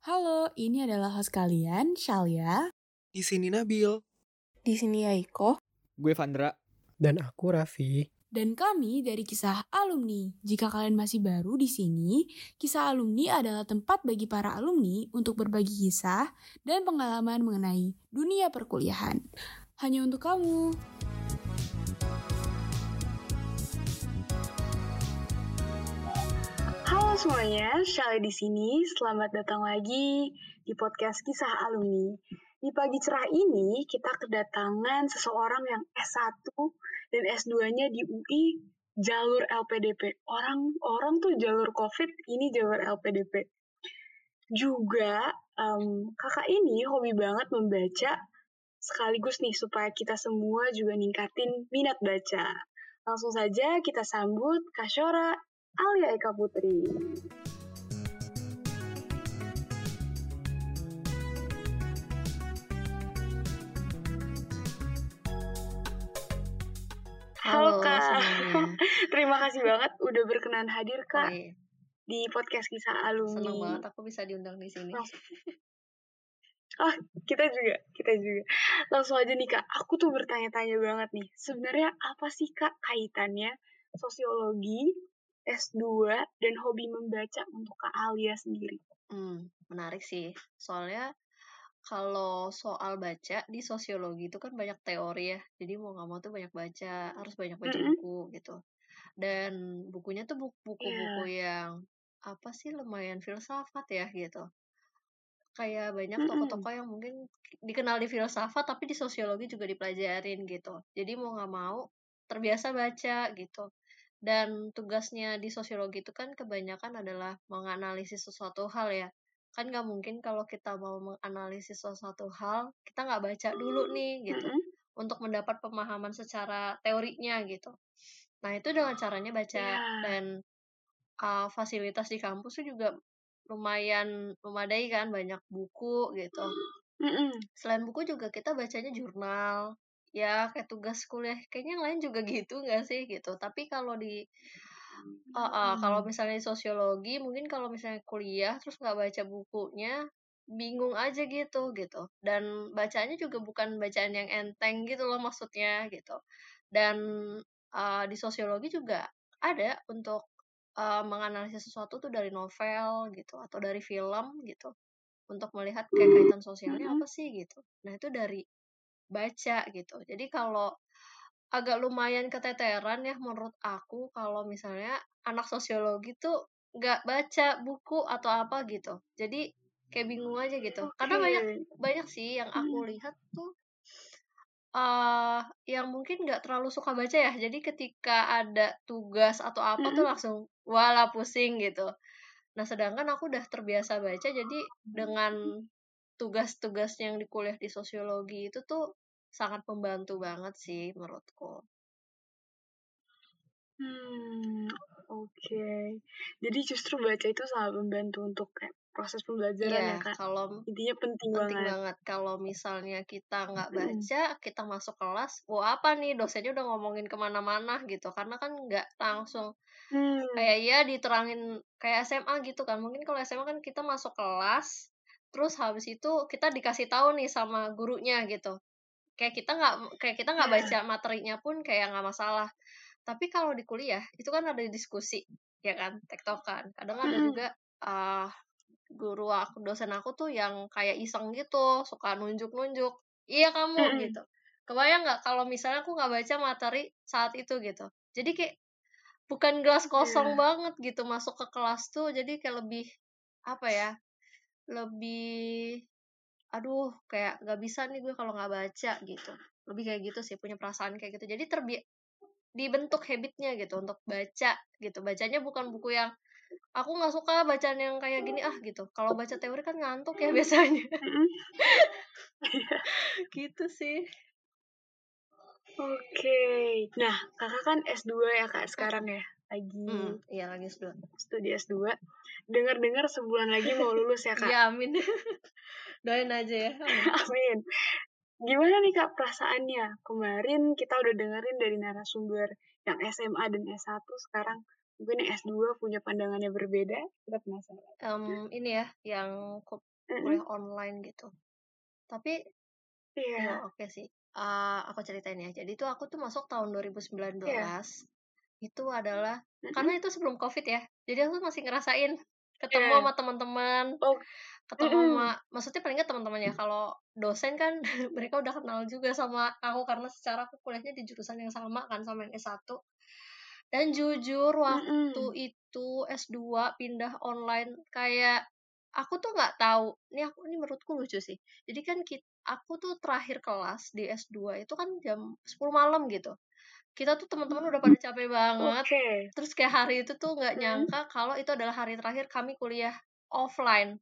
Halo, ini adalah host kalian, Shalia. Di sini Nabil. Di sini Aiko. Gue Vandra. Dan aku Raffi. Dan kami dari kisah alumni. Jika kalian masih baru di sini, kisah alumni adalah tempat bagi para alumni untuk berbagi kisah dan pengalaman mengenai dunia perkuliahan. Hanya untuk kamu. Halo semuanya, Shale di sini. Selamat datang lagi di podcast Kisah Alumni. Di pagi cerah ini, kita kedatangan seseorang yang S1 dan S2-nya di UI jalur LPDP. Orang-orang tuh jalur COVID, ini jalur LPDP. Juga, um, kakak ini hobi banget membaca sekaligus nih supaya kita semua juga ningkatin minat baca. Langsung saja kita sambut Kasyora Alia Eka Putri. Halo, Halo Kak. Terima kasih banget udah berkenan hadir Oh, Kak iya. di podcast kisah alumni. Seneng banget aku bisa diundang di sini. Langsung. Oh, kita juga, kita juga. Langsung aja nih Kak, aku tuh bertanya-tanya banget nih. Sebenarnya apa sih Kak kaitannya sosiologi, S2, dan hobi membaca untuk Kak Alia sendiri? Hmm, menarik sih. Soalnya kalau soal baca di sosiologi itu kan banyak teori ya. Jadi mau nggak mau tuh banyak baca, harus banyak baca Mm-mm. buku gitu. Dan bukunya tuh buk- buku-buku Iya. yang apa sih lumayan filsafat ya gitu. Kayak banyak tokoh-tokoh yang mungkin dikenal di filsafat tapi di sosiologi juga dipelajarin gitu. Jadi mau nggak mau terbiasa baca gitu. Dan tugasnya di sosiologi itu kan kebanyakan adalah menganalisis sesuatu hal ya. Kan nggak mungkin kalau kita mau menganalisis sesuatu hal, kita nggak baca dulu nih gitu. Mm-mm. Untuk mendapat pemahaman secara teorinya gitu. Nah itu dengan caranya baca. Iya. Dan uh, fasilitas di kampus tuh juga lumayan memadai kan. Banyak buku gitu. Mm-mm. Selain buku juga kita bacanya jurnal. Ya kayak tugas kuliah. Kayaknya yang lain juga gitu nggak sih gitu. Tapi kalau di Uh, uh, kalau misalnya di sosiologi, mungkin kalau misalnya kuliah terus nggak baca bukunya, bingung aja gitu gitu. Dan bacanya juga bukan bacaan yang enteng gitu loh maksudnya gitu. Dan uh, di sosiologi juga ada untuk uh, menganalisis sesuatu tuh dari novel gitu atau dari film gitu untuk melihat kayak kaitan sosialnya Mm-mm. apa sih gitu. Nah itu dari baca gitu. Jadi kalau agak lumayan keteteran ya menurut aku kalau misalnya anak sosiologi tuh nggak baca buku atau apa gitu. Jadi kayak bingung aja gitu. Karena banyak banyak sih yang aku Mm. lihat tuh eh yang mungkin nggak terlalu suka baca ya. Jadi ketika ada tugas atau apa tuh Mm-mm. langsung wala pusing gitu. Nah, sedangkan aku udah terbiasa baca jadi dengan tugas-tugas yang di kuliah di sosiologi itu tuh sangat membantu banget sih menurutku. Hmm, oke. Jadi justru baca itu sangat membantu untuk kayak proses pembelajaran ya Iya, Kak. kalau Intinya penting penting banget. banget kalau misalnya kita nggak baca, kita masuk kelas, wah apa nih dosennya udah ngomongin ke mana-mana gitu, karena kan nggak langsung Hmm. kayak ya diterangin kayak SMA gitu kan. Mungkin kalau SMA kan kita masuk kelas, terus habis itu kita dikasih tahu nih sama gurunya gitu. Kayak kita nggak kayak kita nggak Iya. baca materinya pun kayak nggak masalah. Tapi kalau di kuliah itu kan ada diskusi, ya kan, tektokan. Kadang ada juga ah guru aku, dosen aku tuh yang kayak iseng gitu, suka nunjuk-nunjuk, iya kamu gitu. Kebayang nggak kalau misalnya aku nggak baca materi saat itu gitu. Jadi kayak bukan gelas kosong Iya. banget gitu masuk ke kelas tuh, jadi kayak lebih apa ya? Lebih aduh kayak nggak bisa nih gue kalau nggak baca gitu. Lebih kayak gitu sih punya perasaan kayak gitu. Jadi terbi dibentuk habitnya gitu untuk baca gitu. Bacanya bukan buku yang aku nggak suka bacaan yang kayak gini ah gitu. Kalau baca teori kan ngantuk ya biasanya. Gitu sih. Oke. Nah, kakak kan S2 ya kak sekarang ya. Lagi Hmm, iya lagi S2. studi S2. Dengar-dengar sebulan lagi mau lulus ya kak. Ya amin. Doain aja ya. Amin. Gimana nih kak perasaannya? Kemarin kita udah dengerin dari narasumber yang SMA dan S1 sekarang Mungkin yang S2 punya pandangannya berbeda, kita penasaran. Um, ini ya, yang kuliah online gitu. Tapi, Iya. ya oke sih. Uh, aku ceritain ya. Jadi itu aku tuh masuk tahun 2019. Iya. Itu adalah Mm-mm. karena itu sebelum COVID ya. Jadi aku masih ngerasain ketemu Iya. sama teman-teman, Oh, ketemu mm-mm. sama maksudnya paling nggak teman-teman ya. Kalau dosen kan mereka udah kenal juga sama aku karena secara aku kuliahnya di jurusan yang sama kan sama yang S1. Dan jujur waktu Mm-mm. itu S2 pindah online kayak aku tuh nggak tahu. Ini aku ini menurutku lucu sih. Jadi kan kit- aku tuh terakhir kelas di S2 itu kan jam 10 malam gitu. Kita tuh teman-teman udah pada capek banget. Oke. Terus kayak hari itu tuh nggak Hmm. nyangka kalau itu adalah hari terakhir kami kuliah offline.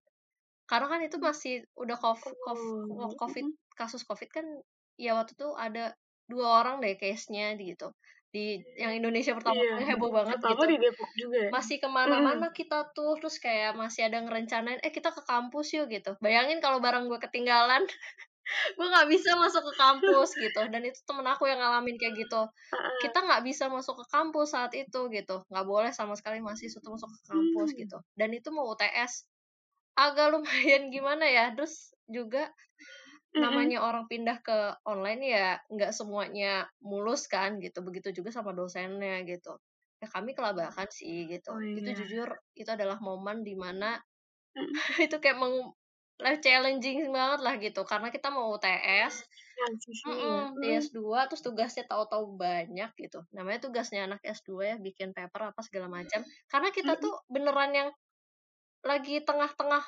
Karena kan itu masih udah covid, Oh. covid kasus covid kan ya waktu itu ada dua orang deh case-nya gitu di yang Indonesia pertama kali heboh banget Pertama gitu di Depok juga. ya? masih ke mana-mana kita tuh terus kayak masih ada ngerencanain eh kita ke kampus yuk gitu bayangin kalau barang gue ketinggalan gue nggak bisa masuk ke kampus gitu. Dan itu temen aku yang ngalamin kayak gitu. Kita nggak bisa masuk ke kampus saat itu gitu. Nggak boleh sama sekali mahasiswa tuh masuk ke kampus Hmm. gitu. Dan itu mau UTS agak lumayan gimana ya. Terus juga namanya orang pindah ke online ya nggak semuanya mulus kan gitu. Begitu juga sama dosennya gitu. Ya kami kelabakan sih gitu. Oh, itu iya. jujur itu adalah momen di mana itu kayak meng life challenging banget lah gitu karena kita mau UTS Transisi ya. Di Mm. S2 terus tugasnya tahu-tahu banyak gitu namanya tugasnya anak S2 ya bikin paper apa segala macam karena kita tuh beneran yang lagi tengah-tengah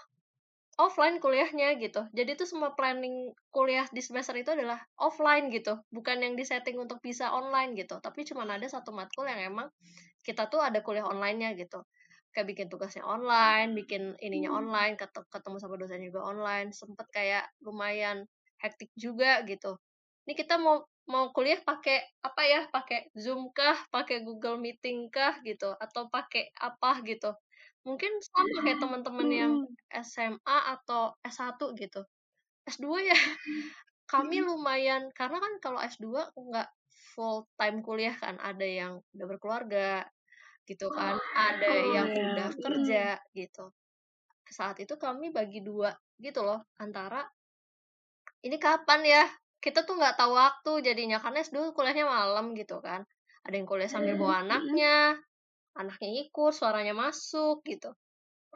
offline kuliahnya gitu. Jadi tuh semua planning kuliah di semester itu adalah offline gitu, bukan yang disetting untuk bisa online gitu. Tapi cuma ada satu matkul yang emang kita tuh ada kuliah online-nya gitu. Kayak bikin tugasnya online, bikin ininya online, ket- ketemu sama dosen juga online, sempet kayak lumayan hektik juga gitu. Ini kita mau mau kuliah pakai apa ya? Pakai Zoom kah, pakai Google Meeting kah gitu, atau pakai apa gitu. Mungkin sama kayak teman-teman yang. SMA atau S1 gitu. S2 ya kami lumayan karena kan kalau S2 nggak full time kuliah kan, ada yang udah berkeluarga gitu kan, ada Oh, yang iya. udah kerja gitu. Saat itu kami bagi dua gitu loh antara ini kapan ya? Kita tuh nggak tahu waktu jadinya karena S2 kuliahnya malam gitu kan. Ada yang kuliah sambil bawa anaknya, anaknya ikut, suaranya masuk gitu.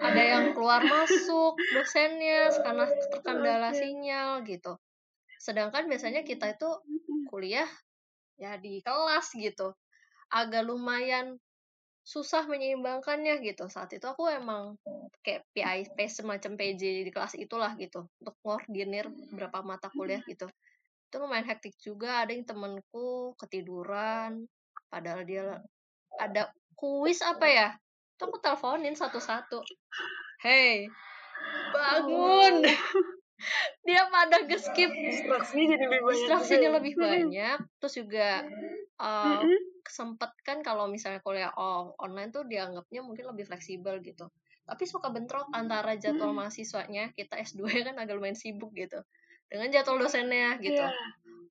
Ada yang keluar masuk dosennya karena terkendala sinyal gitu. Sedangkan biasanya kita itu kuliah ya di kelas gitu. Agak lumayan susah menyeimbangkannya gitu. Saat itu aku emang kayak PIP semacam PJ di kelas itulah gitu untuk koordinir berapa mata kuliah gitu. Itu lumayan hektik juga. Ada yang temenku ketiduran padahal dia ada kuis apa ya? Itu aku teleponin satu-satu. Hey, bangun. dia pada skip Distraksinya jadi lebih banyak distraksinya ya? lebih Mm-mm. banyak terus juga uh, Mm-mm. Sempet kan kalau misalnya kuliah oh, online tuh dianggapnya mungkin lebih fleksibel gitu. Tapi suka bentrok antara jadwal Mm-mm. mahasiswanya kita S2 kan agak lumayan sibuk gitu dengan jadwal dosennya gitu. Iya.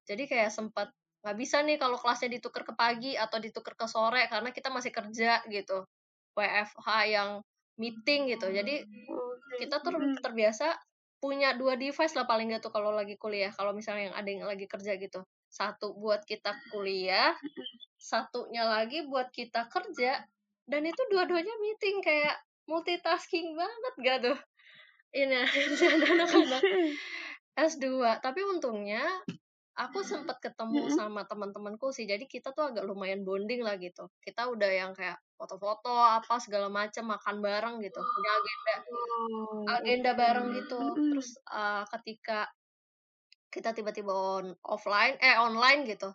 jadi kayak sempat nggak bisa nih kalau kelasnya ditukar ke pagi atau ditukar ke sore karena kita masih kerja gitu WFH yang meeting gitu. Jadi kita tuh Mm-mm. terbiasa punya dua device lah paling nggak tuh kalau lagi kuliah kalau misalnya yang ada yang lagi kerja gitu. Satu buat kita kuliah satunya lagi buat kita kerja dan itu dua-duanya meeting kayak multitasking banget gak tuh? Ini anak-anak S2 tapi untungnya aku sempat ketemu sama teman-temanku sih jadi kita tuh agak lumayan bonding lah gitu. Kita udah yang kayak foto-foto apa segala macam makan bareng gitu punya agenda Oh, agenda bareng gitu. Terus uh, ketika kita tiba-tiba on offline eh online gitu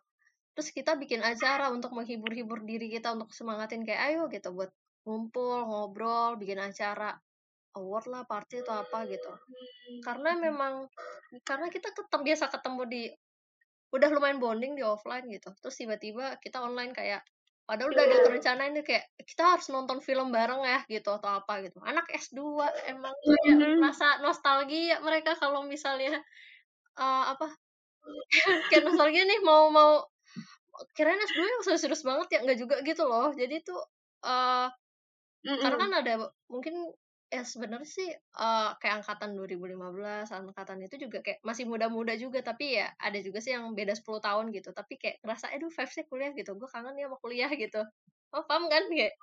terus kita bikin acara untuk menghibur-hibur diri kita untuk semangatin kayak ayo gitu buat ngumpul ngobrol bikin acara award lah party atau apa gitu. Karena memang karena kita ketemu biasa ketemu di udah lumayan bonding di offline gitu. Terus tiba-tiba kita online kayak padahal udah ada rencana ini kayak kita harus nonton film bareng ya gitu atau apa gitu. Anak S2 emang kayak Mhm. rasa nostalgia mereka kalau misalnya eh, apa kayak nostalgia nih mau mau kirain S2 yang serius-serius banget ya nggak juga gitu loh. Jadi tuh eh karena Mm-mm. kan ada mungkin ya sebenarnya sih eh, kayak angkatan 2015 angkatan itu juga kayak masih muda-muda juga tapi ya ada juga sih yang beda 10 tahun gitu. Tapi kayak ngerasa aduh vibes-nya kuliah gitu gue kangen ya sama kuliah gitu. Oh paham kan? Kayak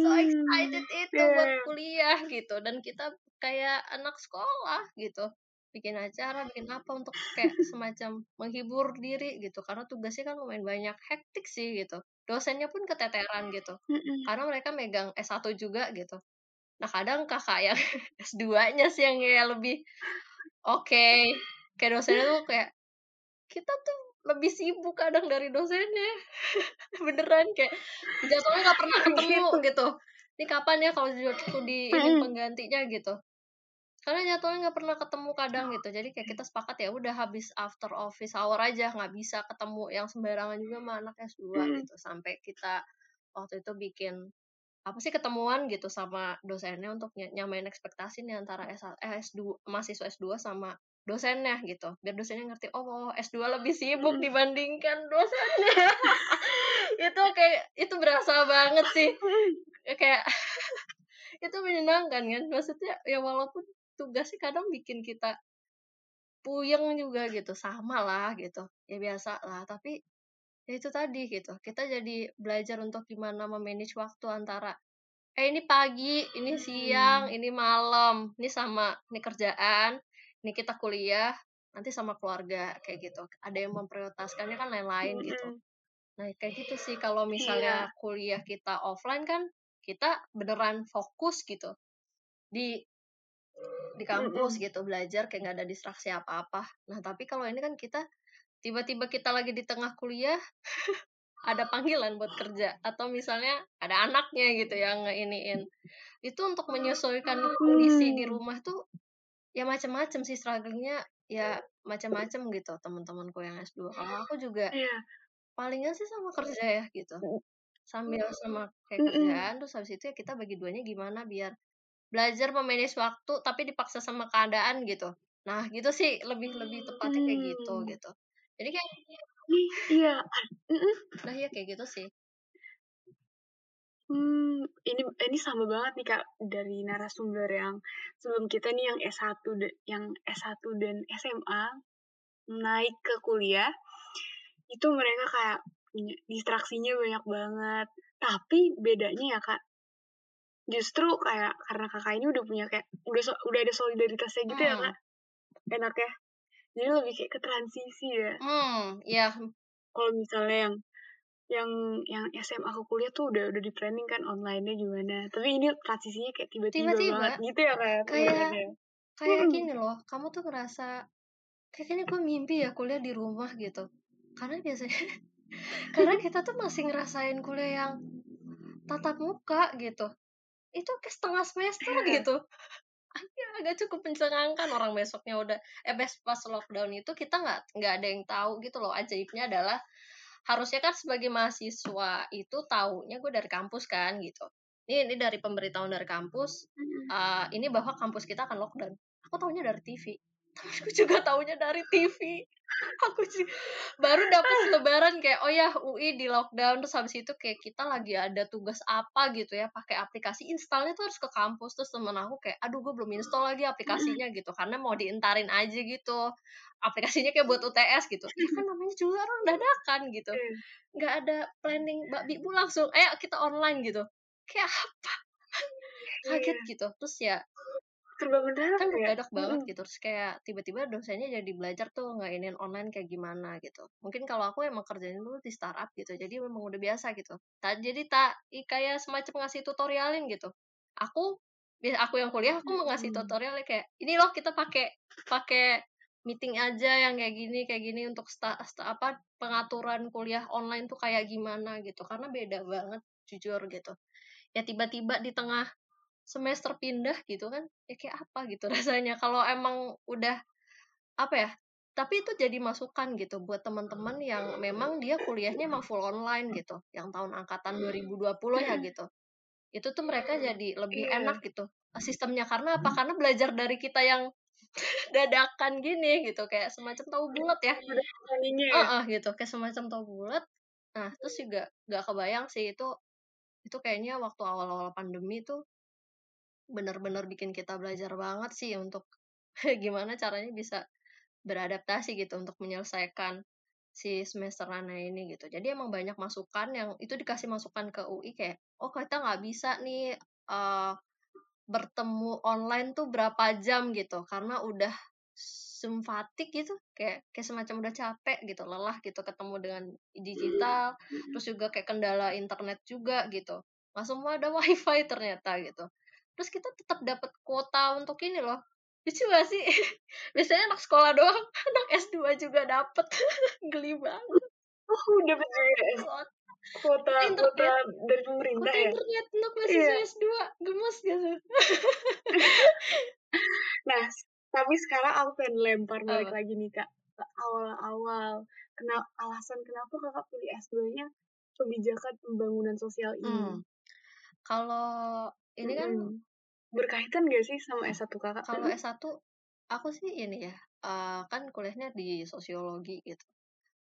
so Hmm, excited itu iya, buat kuliah gitu. Dan kita kayak anak sekolah gitu bikin acara bikin apa untuk kayak semacam menghibur diri gitu. Karena tugasnya kan lumayan banyak hektik sih gitu. Dosennya pun keteteran gitu. Karena mereka megang S1 juga gitu. Nah kadang kakak yang S2-nya sih yang kayak lebih oke. Kayak dosennya tuh kayak kita tuh lebih sibuk kadang dari dosennya. Beneran kayak jadwalnya nggak pernah ketemu gitu. ini kapan ya kalau jadwalku di ini penggantinya gitu karena jadwalnya nggak pernah ketemu kadang gitu. Jadi kayak kita sepakat ya udah habis after office hour aja nggak bisa ketemu yang sembarangan juga sama anak S2 Mm. gitu. Sampai kita waktu itu bikin apa sih ketemuan gitu sama dosennya untuk ny- nyamain ekspektasi nih antara S eh, S2 mahasiswa S2 sama dosennya gitu. Biar dosennya ngerti oh, oh S2 lebih sibuk Mm. dibandingkan dosennya. Itu kayak itu berasa banget sih. Kayak itu menyenangkan kan? Maksudnya ya walaupun tugasnya kadang bikin kita puyeng juga gitu sama lah gitu. Ya biasa lah tapi ya itu tadi gitu. Kita jadi belajar untuk gimana memanage waktu antara eh ini pagi ini siang ini malam ini sama ini kerjaan ini kita kuliah nanti sama keluarga kayak gitu. Ada yang memprioritaskannya kan lain-lain gitu. Mm-mm. Nah, kayak gitu sih kalau misalnya kuliah kita offline kan kita beneran fokus gitu di di kampus gitu belajar kayak nggak ada distraksi apa-apa. Nah, tapi kalau ini kan kita tiba-tiba kita lagi di tengah kuliah ada panggilan buat kerja atau misalnya ada anaknya gitu yang ngeiniin. Itu untuk menyesuaikan kondisi di Hmm. rumah tuh ya macam-macam sih struggle-nya ya macam-macam gitu teman-temanku yang S2. Kalau aku juga Iya. palingan sih sama kerja ya gitu sambil sama kayak kerjaan terus habis itu ya kita bagi duanya gimana biar belajar memanage waktu tapi dipaksa sama keadaan gitu nah gitu sih lebih lebih tepatnya kayak gitu Hmm. gitu jadi kayak iya. Nah ya kayak gitu sih Hmm, ini ini sama banget nih Kak dari narasumber yang sebelum kita nih yang S1 da- yang S1 dan SMA naik ke kuliah itu mereka kayak punya distraksinya banyak banget. Tapi bedanya ya Kak, justru kayak karena kakak ini udah punya kayak udah so- udah ada solidaritasnya gitu ya Hmm. Kak. Enak ya. Jadi lebih kayak ke transisi ya. hmm ya Kalau misalnya yang yang yang SMA ke kuliah tuh udah udah di planning kan online-nya gimana. Tapi ini transisinya kayak tiba-tiba Tiba-tiba. banget gitu ya Kak. Kayak- kayak Hmm. gini loh kamu tuh ngerasa kayaknya gue mimpi ya kuliah di rumah gitu karena biasanya karena kita tuh masih ngerasain kuliah yang tatap muka gitu itu kayak setengah semester gitu. Akhirnya agak cukup mencengangkan orang besoknya udah eh pas lockdown itu kita nggak nggak ada yang tahu gitu loh. Ajaibnya adalah harusnya kan sebagai mahasiswa itu taunya gue dari kampus kan gitu. Ini ini dari pemberitahuan dari kampus uh, ini bahwa kampus kita akan lockdown. Aku taunya dari TV. Temanku juga taunya dari TV. Aku ju- baru dapat lebaran kayak oh ya UI di lockdown. Terus habis itu kayak kita lagi ada tugas apa gitu ya pakai aplikasi installnya tuh harus ke kampus. Terus temen aku kayak aduh gue belum install lagi aplikasinya gitu. Karena mau diintarin aja gitu. Aplikasinya kayak buat UTS gitu. Ya kan namanya juga orang dadakan gitu. Iya. nggak ada planning mbak Bibu langsung ayo kita online gitu. Kayak apa? Kaget gitu. Terus ya Serba mendadak kan ya. mendadak banget Mm-mm. gitu terus kayak tiba-tiba dosennya jadi belajar tuh nggak iniin online kayak gimana gitu mungkin kalau aku emang kerjain dulu di startup gitu jadi memang udah biasa gitu tak jadi tak kayak semacam ngasih tutorialin gitu aku biasa aku yang kuliah aku mau ngasih Hmm. tutorialnya kayak ini loh kita pakai pakai meeting aja yang kayak gini kayak gini untuk sta, sta- apa pengaturan kuliah online tuh kayak gimana gitu karena beda banget jujur gitu ya tiba-tiba di tengah semester pindah gitu kan ya kayak apa gitu rasanya. Kalau emang udah apa ya tapi itu jadi masukan gitu buat teman-teman yang memang dia kuliahnya emang full online gitu yang tahun angkatan 2020 ya gitu. Itu tuh mereka jadi lebih Iya. enak gitu sistemnya. Karena apa? Karena belajar dari kita yang dadakan gini gitu kayak semacam tahu bulat ya. ya. Heeh, gitu kayak semacam tahu bulat. Nah terus juga gak kebayang sih itu itu kayaknya waktu awal-awal pandemi tuh benar-benar bikin kita belajar banget sih untuk gimana caranya bisa beradaptasi gitu untuk menyelesaikan si semester aneh ini gitu. Jadi emang banyak masukan yang itu dikasih masukan ke UI kayak, oh kita nggak bisa nih uh, bertemu online tuh berapa jam gitu. Karena udah zoom gitu kayak kayak semacam udah capek gitu lelah gitu ketemu dengan digital terus juga kayak kendala internet juga gitu. Semua ada wifi ternyata gitu terus kita tetap dapat kuota untuk ini loh. Lucu gak sih? Biasanya anak sekolah doang anak S2 juga dapet. Geli banget. Oh udah betul kuota. Internet. kuota dari pemerintah kuota ya? internet untuk mahasiswa yeah. S2 gemes gitu. Nah tapi sekarang aku pengen lempar balik oh. lagi nih kak. Awal-awal. Kenapa alasan kenapa kakak pilih S2-nya kebijakan pembangunan sosial ini? Hmm. kalau ini kan berkaitan gak sih sama S1 kakak kalau S1 aku sih ini ya uh, kan kuliahnya di sosiologi gitu.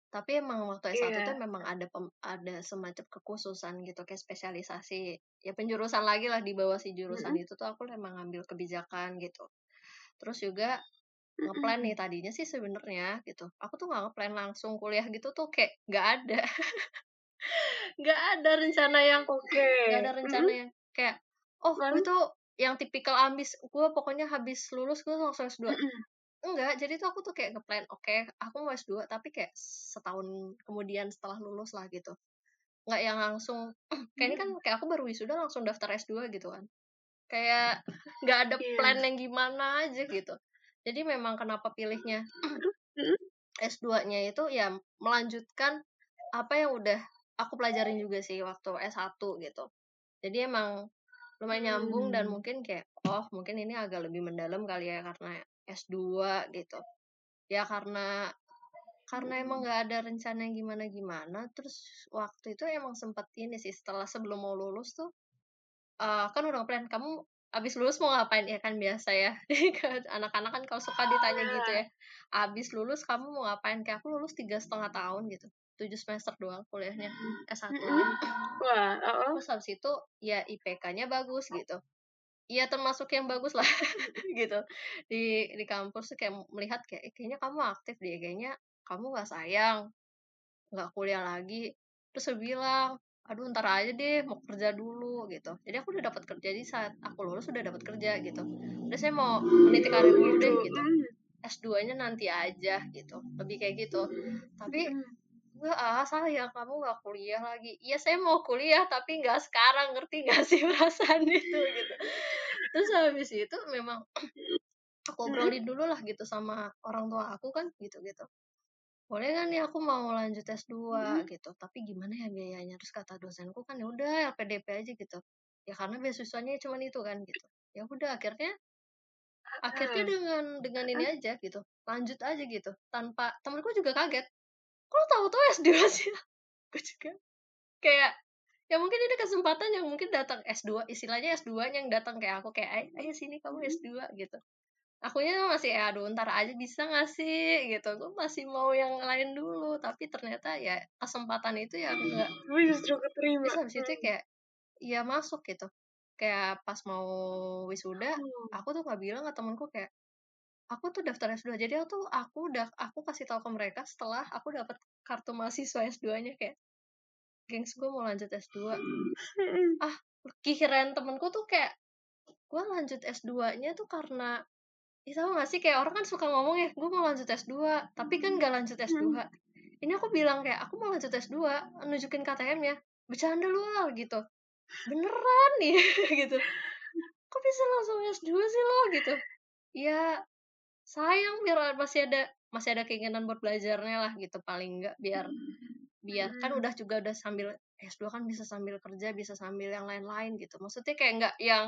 Tapi emang waktu S1 yeah. tuh memang ada pem, ada semacam kekhususan gitu kayak spesialisasi ya penjurusan lagi lah di bawah si jurusan mm -hmm. itu tuh aku emang ngambil kebijakan gitu. Terus juga ngeplan nih tadinya sih sebenarnya gitu. Aku tuh nggak ngeplan langsung kuliah gitu tuh kayak nggak ada. Nggak ada rencana yang nggak okay. ada rencana yang kayak oh gue tuh yang tipikal ambis gue pokoknya habis lulus gue langsung S2 enggak jadi tuh aku tuh kayak ngeplan oke okay, aku mau S2 tapi kayak setahun kemudian setelah lulus lah gitu. Nggak yang langsung kayak ini kan kayak aku baru wisuda langsung daftar S2 gitu kan. Kayak nggak ada iya. plan yang gimana aja gitu. Jadi memang kenapa pilihnya S2-nya itu ya melanjutkan apa yang udah aku pelajarin juga sih waktu S1 gitu. Jadi emang lumayan nyambung dan hmm. mungkin kayak oh mungkin ini agak lebih mendalam kali ya karena S2 gitu. Ya karena karena emang nggak ada rencana yang gimana gimana terus waktu itu emang sempet ini sih setelah sebelum mau lulus tuh uh, kan udah plan kamu abis lulus mau ngapain? Ya kan biasa ya anak-anak kan kalau suka ditanya gitu ya abis lulus kamu mau ngapain? Kayak aku lulus tiga setengah tahun gitu tujuh semester doang kuliahnya S1 wah uh terus habis itu ya IPK-nya bagus gitu. Iya termasuk yang bagus lah gitu. Di di kampus tuh kayak melihat kayak eh, kayaknya kamu aktif deh kayaknya kamu nggak sayang nggak kuliah lagi. Terus saya bilang aduh ntar aja deh mau kerja dulu gitu. Jadi aku udah dapat kerja di saat aku lulus udah dapat kerja gitu. Udah saya mau meniti karir dulu deh gitu. S2 nya nanti aja gitu. Lebih kayak gitu. Tapi enggak ah ya kamu nggak kuliah lagi. Iya saya mau kuliah tapi nggak sekarang. Ngerti gak sih perasaan itu gitu. Terus habis itu memang aku obrolin dulu lah gitu sama orang tua aku kan gitu gitu boleh kan nih aku mau lanjut S2 hmm. gitu. Tapi gimana ya biayanya? Terus kata dosenku kan ya udah LPDP aja gitu. Ya karena beasiswanya cuma itu kan gitu. Ya udah akhirnya akhirnya dengan dengan ini aja gitu. Lanjut aja gitu. Tanpa temenku juga kaget kok tahu tuh S2 sih? Gue juga. Kayak ya mungkin ini kesempatan yang mungkin datang S2 istilahnya S2 yang datang kayak aku kayak ayo sini kamu S2 gitu. Akunya masih ya aduh ntar aja bisa gak sih? Gitu. Gue masih mau yang lain dulu tapi ternyata ya kesempatan itu ya enggak gue justru keterima. Terus habis itu kayak ya masuk gitu. Kayak pas mau wisuda hmm. aku tuh nggak bilang ke temenku kayak aku tuh daftar S2 jadi aku tuh aku udah aku kasih tahu ke mereka setelah aku dapat kartu mahasiswa S2-nya kayak gengs gue mau lanjut S2 hmm. ah kirain temenku tuh kayak gue lanjut S2-nya tuh karena Ya sama gak sih kayak orang kan suka ngomong ya, gue mau lanjut S2, tapi kan gak lanjut S2. Hmm. Ini aku bilang kayak, aku mau lanjut S2, nunjukin KTM ya. Bercanda lu lah gitu. Beneran nih gitu. Kok bisa langsung S2 sih lo gitu. Ya sayang biar masih ada masih ada keinginan buat belajarnya lah gitu paling enggak biar biar kan udah juga udah sambil S2 kan bisa sambil kerja bisa sambil yang lain-lain gitu. Maksudnya kayak enggak yang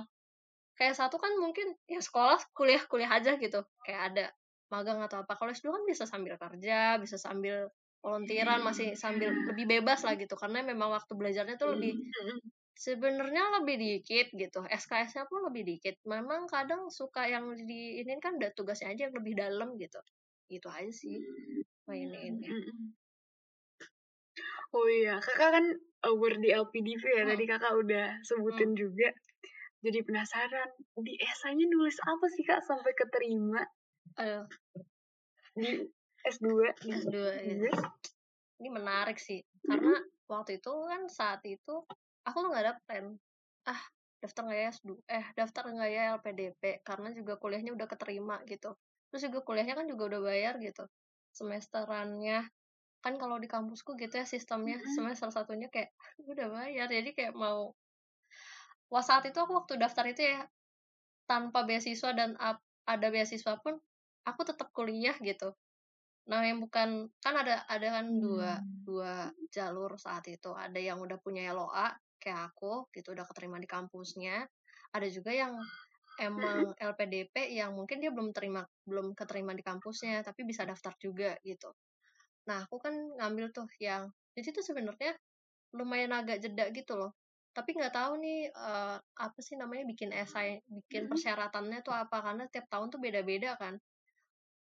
kayak satu kan mungkin ya sekolah kuliah kuliah aja gitu. Kayak ada magang atau apa. Kalau S2 kan bisa sambil kerja bisa sambil volunteeran masih sambil lebih bebas lah gitu. Karena memang waktu belajarnya tuh lebih sebenarnya lebih dikit gitu SKS-nya pun lebih dikit memang kadang suka yang di ini kan udah tugasnya aja yang lebih dalam gitu gitu aja sih main ini oh iya kakak kan award di LPDP ya, Hmm. tadi kakak udah sebutin juga. Jadi penasaran, di esainya nulis apa sih kak sampai keterima Aduh, di S2? Di S2 ya. Ini menarik sih. Karena waktu itu kan saat itu aku tuh nggak ada plan. Ah, daftar nggak ya S2? Eh, daftar nggak ya LPDP? Karena juga kuliahnya udah keterima gitu. Terus juga kuliahnya kan juga udah bayar gitu. Semesterannya. Kan kalau di kampusku gitu ya sistemnya. Mm-mm. Semester satunya kayak udah bayar. Jadi kayak mau Wah, saat itu aku waktu daftar itu ya tanpa beasiswa dan ada beasiswa pun aku tetap kuliah gitu. Nah, yang bukan kan ada ada kan dua Hmm. dua jalur saat itu. Ada yang udah punya LOA kayak aku gitu udah keterima di kampusnya. Ada juga yang emang LPDP yang mungkin dia belum terima belum keterima di kampusnya tapi bisa daftar juga gitu. Nah, aku kan ngambil tuh yang jadi tuh sebenarnya lumayan agak jeda gitu loh. Tapi nggak tahu nih eh, apa sih namanya bikin esai, bikin persyaratannya tuh apa karena tiap tahun tuh beda-beda kan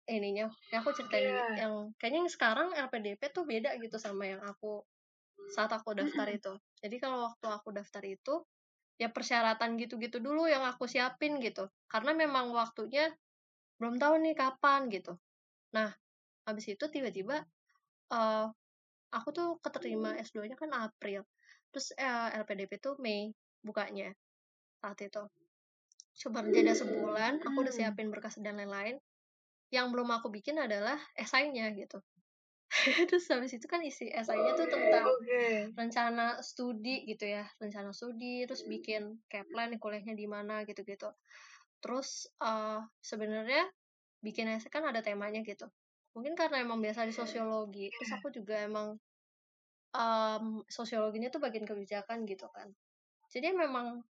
ininya. Yang aku ceritain Iya. yang kayaknya yang sekarang LPDP tuh beda gitu sama yang aku saat aku daftar itu. Jadi kalau waktu aku daftar itu ya persyaratan gitu-gitu dulu yang aku siapin gitu. Karena memang waktunya belum tahu nih kapan gitu. Nah, habis itu tiba-tiba eh aku tuh keterima S2-nya kan April. Terus eh, LPDP tuh Mei bukanya saat itu. Coba jeda sebulan, aku udah siapin berkas dan lain-lain. Yang belum aku bikin adalah esainya gitu. Terus habis itu kan isi esainya tuh tentang Oke. rencana studi gitu ya, rencana studi, terus bikin kayak plan kuliahnya di mana gitu-gitu. Terus eh sebenarnya bikin esai kan ada temanya gitu. Mungkin karena emang biasa di sosiologi, terus aku juga emang em, sosiologinya tuh bagian kebijakan gitu kan. Jadi memang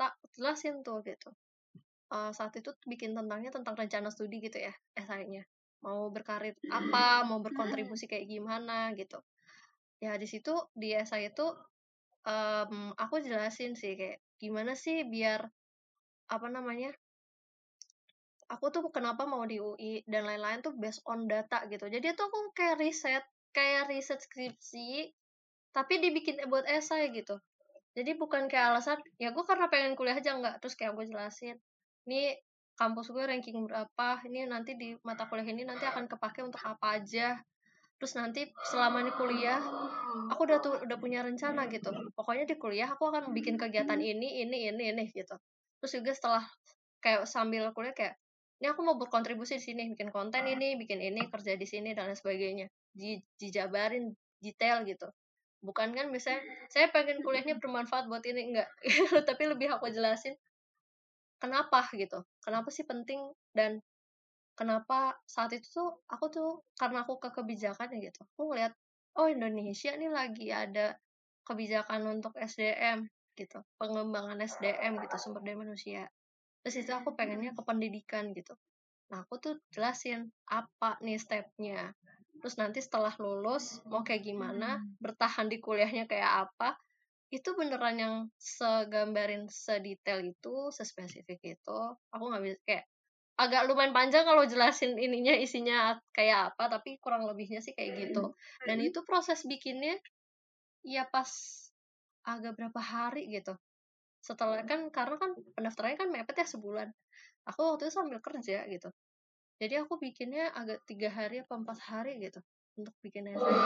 tak jelasin tuh gitu. Eh, saat itu bikin tentangnya tentang rencana studi gitu ya, esainya. Mau berkarir apa, mau berkontribusi kayak gimana gitu. Ya di situ di esai itu em, aku jelasin sih kayak gimana sih biar apa namanya aku tuh kenapa mau di UI dan lain-lain tuh based on data gitu. Jadi itu aku kayak riset, kayak riset skripsi, tapi dibikin buat esai gitu. Jadi bukan kayak alasan, ya gue karena pengen kuliah aja nggak. Terus kayak gue jelasin, ini kampus gue ranking berapa, ini nanti di mata kuliah ini nanti akan kepake untuk apa aja. Terus nanti selama ini kuliah, aku udah tuh udah punya rencana gitu. Pokoknya di kuliah aku akan bikin kegiatan ini, ini, ini, ini gitu. Terus juga setelah kayak sambil kuliah kayak ini aku mau berkontribusi di sini, bikin konten ini, bikin ini, kerja di sini dan lain sebagainya. Di, dijabarin detail gitu. Bukan kan misalnya saya pengen kuliahnya bermanfaat buat ini enggak, tapi lebih aku jelasin kenapa gitu. Kenapa sih penting dan kenapa saat itu tuh aku tuh karena aku ke kebijakan ya gitu. Aku ngeliat oh Indonesia nih lagi ada kebijakan untuk SDM gitu, pengembangan SDM gitu, sumber daya manusia. Terus itu aku pengennya ke pendidikan gitu. Nah, aku tuh jelasin apa nih stepnya. Terus nanti setelah lulus mau kayak gimana, bertahan di kuliahnya kayak apa, itu beneran yang segambarin sedetail itu, sespesifik itu. Aku nggak bisa kayak agak lumayan panjang kalau jelasin ininya isinya kayak apa, tapi kurang lebihnya sih kayak gitu. Dan itu proses bikinnya ya pas agak berapa hari gitu. Setelah kan karena kan pendaftarannya kan mepet ya sebulan. Aku waktu itu sambil kerja gitu. Jadi aku bikinnya agak tiga hari apa empat hari gitu untuk bikin esai.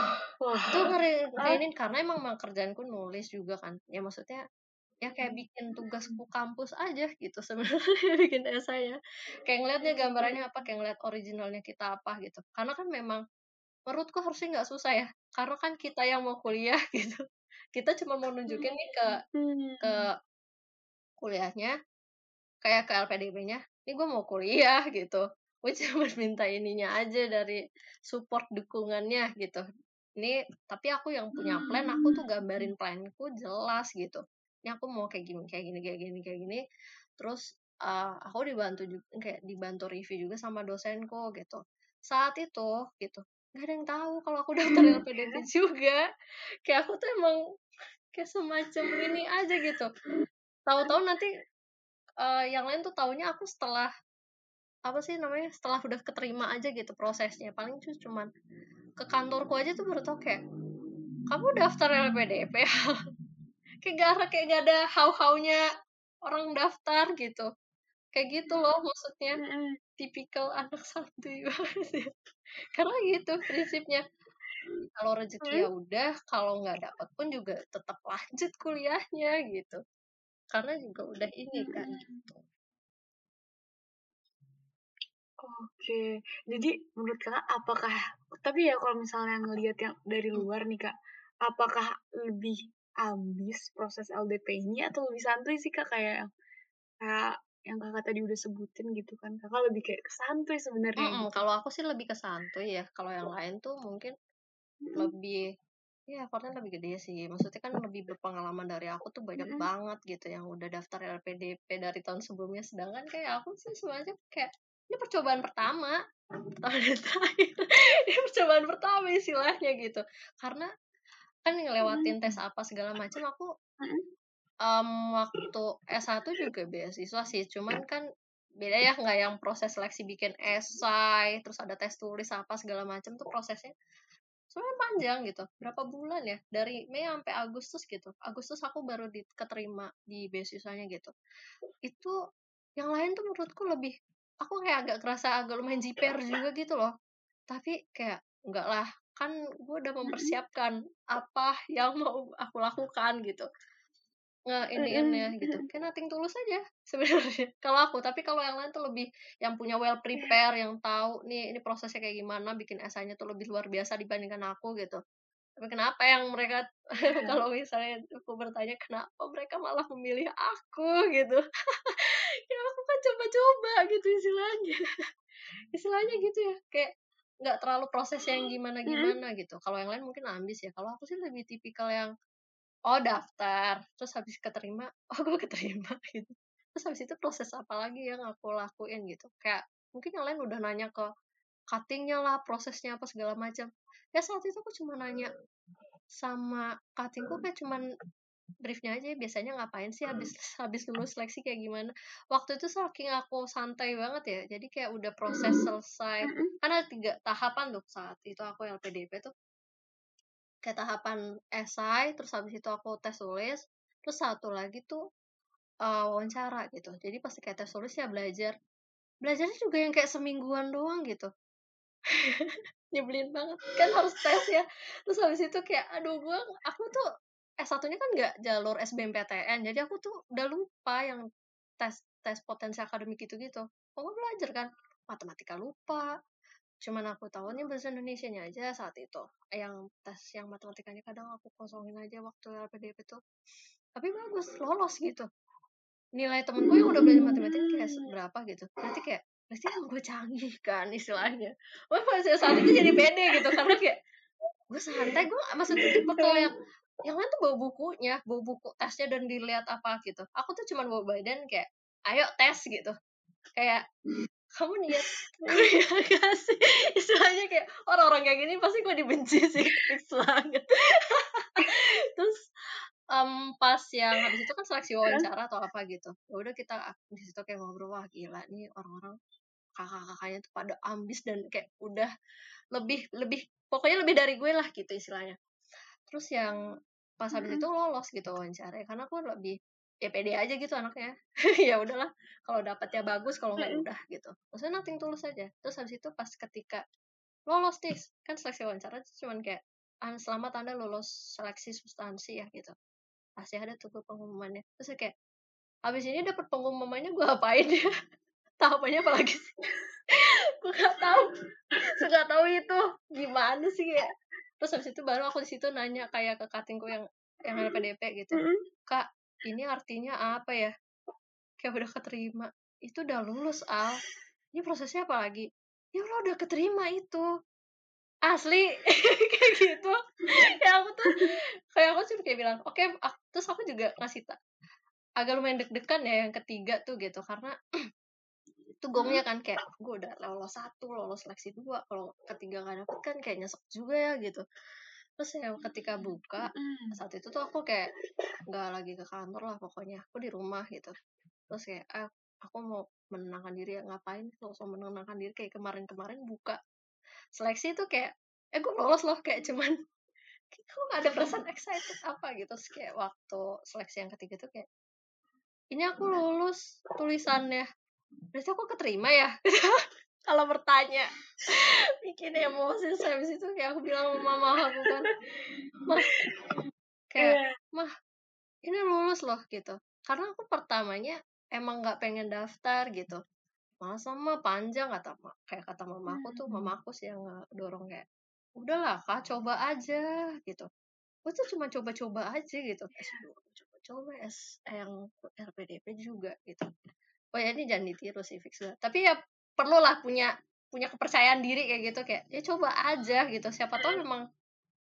Itu ngeri ngeriinin karena emang kerjaanku nulis juga kan. Ya maksudnya ya kayak bikin tugasku kampus aja gitu sebenarnya bikin esai ya. Kayak ngeliatnya gambarannya apa, kayak ngeliat originalnya kita apa gitu. Karena kan memang menurutku harusnya nggak susah ya. Karena kan kita yang mau kuliah gitu. Kita cuma mau nunjukin nih ke Hmm. ke kuliahnya kayak ke LPDP-nya ini gue mau kuliah gitu gue cuma minta ininya aja dari support dukungannya gitu. Ini tapi aku yang punya plan aku tuh gambarin planku jelas gitu. Ini aku mau kayak gini kayak gini kayak gini kayak gini. Terus uh, aku dibantu juga kayak dibantu review juga sama dosenku gitu. Saat itu gitu nggak ada yang tahu kalau aku daftar LPDP juga. Kayak aku tuh emang kayak semacam ini aja gitu. Tahu-tahu nanti uh, yang lain tuh taunya aku setelah apa sih namanya setelah udah keterima aja gitu prosesnya. Paling cuma cuman ke kantorku aja tuh baru tau kayak kamu daftar LPDP kayak gak ada kayak gak ada how-how-nya orang daftar gitu. Kayak gitu loh maksudnya. Tipikal anak santuy banget ya. karena gitu prinsipnya. Kalau rezeki ya udah kalau nggak dapat pun juga tetap lanjut kuliahnya gitu. Karena juga udah ini kan gitu Oke, jadi menurut kakak apakah, tapi ya kalau misalnya ngelihat yang dari luar nih kak, apakah lebih ambis proses LDP ini atau lebih santuy sih kak kayak yang kayak yang kakak tadi udah sebutin gitu kan, kakak lebih kayak kesantuy sebenarnya. Mm-mm, gitu. kalau aku sih lebih ke santuy ya kalau yang lain tuh mungkin lebih ya effortnya lebih gede sih maksudnya kan lebih berpengalaman dari aku tuh banyak Mm-mm. banget gitu yang udah daftar LPDP dari tahun sebelumnya sedangkan kayak aku sih semuanya kayak ini percobaan pertama. Pertama dan terakhir. Ini percobaan pertama istilahnya gitu. Karena kan ngelewatin tes apa segala macam aku em, waktu S1 juga beasiswa sih. Cuman kan beda ya nggak yang proses seleksi bikin esai terus ada tes tulis apa segala macam tuh prosesnya sebenarnya panjang gitu. Berapa bulan ya? Dari Mei sampai Agustus gitu. Agustus aku baru diterima di beasiswanya gitu. Itu yang lain tuh menurutku lebih aku kayak agak kerasa agak lumayan jiper juga gitu loh. Tapi kayak enggak lah kan gue udah mempersiapkan apa yang mau aku lakukan gitu. Nge iniinnya gitu. kayak nothing tulus aja sebenarnya kalau aku. Tapi kalau yang lain tuh lebih yang punya well prepare yang tahu nih ini prosesnya kayak gimana bikin esainya tuh lebih luar biasa dibandingkan aku gitu. Tapi kenapa yang mereka kalau misalnya aku bertanya kenapa mereka malah memilih aku? gitu ya aku kan coba-coba gitu istilahnya. Istilahnya gitu ya kayak nggak terlalu proses yang gimana gimana gitu. Kalau yang lain mungkin ambis ya. Kalau aku sih lebih tipikal yang oh daftar terus habis keterima oh gue keterima gitu. Terus habis itu proses apa lagi yang aku lakuin gitu. Kayak mungkin yang lain udah nanya ke cuttingnya lah prosesnya apa segala macam. Ya saat itu aku cuma nanya sama cuttingku kayak cuman briefnya aja biasanya ngapain sih habis habis lulus seleksi kayak gimana? Waktu itu saking aku santai banget ya jadi kayak udah proses selesai. Karena tiga tahapan tuh saat itu aku LPDP tuh. Kayak tahapan esai terus habis itu aku tes tulis terus satu lagi tuh uh, wawancara gitu. Jadi pasti kayak tes tulis ya belajar. Belajarnya juga yang kayak semingguan doang gitu. Nyebelin banget. Kan harus tes ya. Terus habis itu kayak aduh gue aku tuh S1 nya kan nggak jalur SBMPTN jadi aku tuh udah lupa yang tes tes potensi akademik gitu gitu. Gue belajar kan matematika lupa. Cuman aku tahunya bahasa Indonesia nya aja saat itu. Yang tes yang matematikanya kadang aku kosongin aja waktu LPDP tuh. Tapi bagus lolos gitu. Nilai temen gue yang udah belajar matematika kayak berapa gitu. Berarti kayak yang gue canggih kan istilahnya. Pada saat itu jadi pede gitu karena kayak gue santai gue maksudnya tipe kalau yang yang lain tuh bawa bukunya bawa buku tesnya dan dilihat apa gitu. Aku tuh cuman bawa badan kayak ayo tes gitu. Kayak kamu niat kuliah gak sih? Istilahnya kayak orang-orang kayak gini pasti gue dibenci sih fix banget terus um, pas yang habis itu kan seleksi wawancara atau apa gitu. Ya udah kita di situ kayak ngobrol wah gila nih orang-orang kakak-kakaknya tuh pada ambis dan kayak udah lebih lebih pokoknya lebih dari gue lah gitu istilahnya. Terus yang pas habis itu lolos gitu wawancara karena aku lebih ya pede aja gitu anaknya. Ya udahlah kalau dapat ya bagus kalau nggak udah gitu. Maksudnya nothing tulus aja. Terus habis itu pas ketika lolos nih kan seleksi wawancara cuman kayak selamat anda lulus seleksi substansi ya gitu. Pasti ada tuh pengumumannya. Terus kayak habis ini dapat pengumumannya gue apain ya? Tahapannya apa lagi sih? Gue gak tahu. Nggak tahu itu gimana sih ya terus habis itu baru aku di situ nanya kayak ke katingku yang yang ada PDP gitu. Kak ini artinya apa ya? Kayak udah keterima. Itu udah lulus al. Ini prosesnya apa lagi? Ya Allah udah keterima itu. Asli. Kayak gitu. Ya aku tuh kayak aku sih kayak bilang oke okay, terus aku juga ngasih tak agak lumayan deg-degan ya yang ketiga tuh gitu. Karena itu gongnya kan kayak gue udah lolos satu lolos seleksi dua kalau ketiga gak dapet kan kayak nyesek juga ya gitu. Terus ya ketika buka saat itu tuh aku kayak nggak lagi ke kantor lah pokoknya aku di rumah gitu. Terus kayak ah, aku mau menenangkan diri ya ngapain langsung menenangkan diri? Kayak kemarin-kemarin buka seleksi itu kayak eh gue lolos loh kayak cuman kok nggak ada perasaan excited apa? gitu. Terus kayak waktu seleksi yang ketiga tuh kayak ini aku lulus tulisannya berarti aku keterima ya? Kalau bertanya. Bikin emosi saya habis itu kayak aku bilang sama mama aku kan mah kayak Iya. mah ini lulus loh gitu. Karena aku pertamanya emang nggak pengen daftar gitu. Malah sama panjang kata kayak kata mama aku tuh mama aku sih yang dorong kayak udahlah kak coba aja gitu. Gue tuh cuma coba-coba aja gitu S2 coba-coba S eh, yang RPDP juga gitu oh ya ini jangan ditiru sih fix banget. tapi ya perlulah punya punya kepercayaan diri kayak gitu kayak ya coba aja gitu. Siapa tahu memang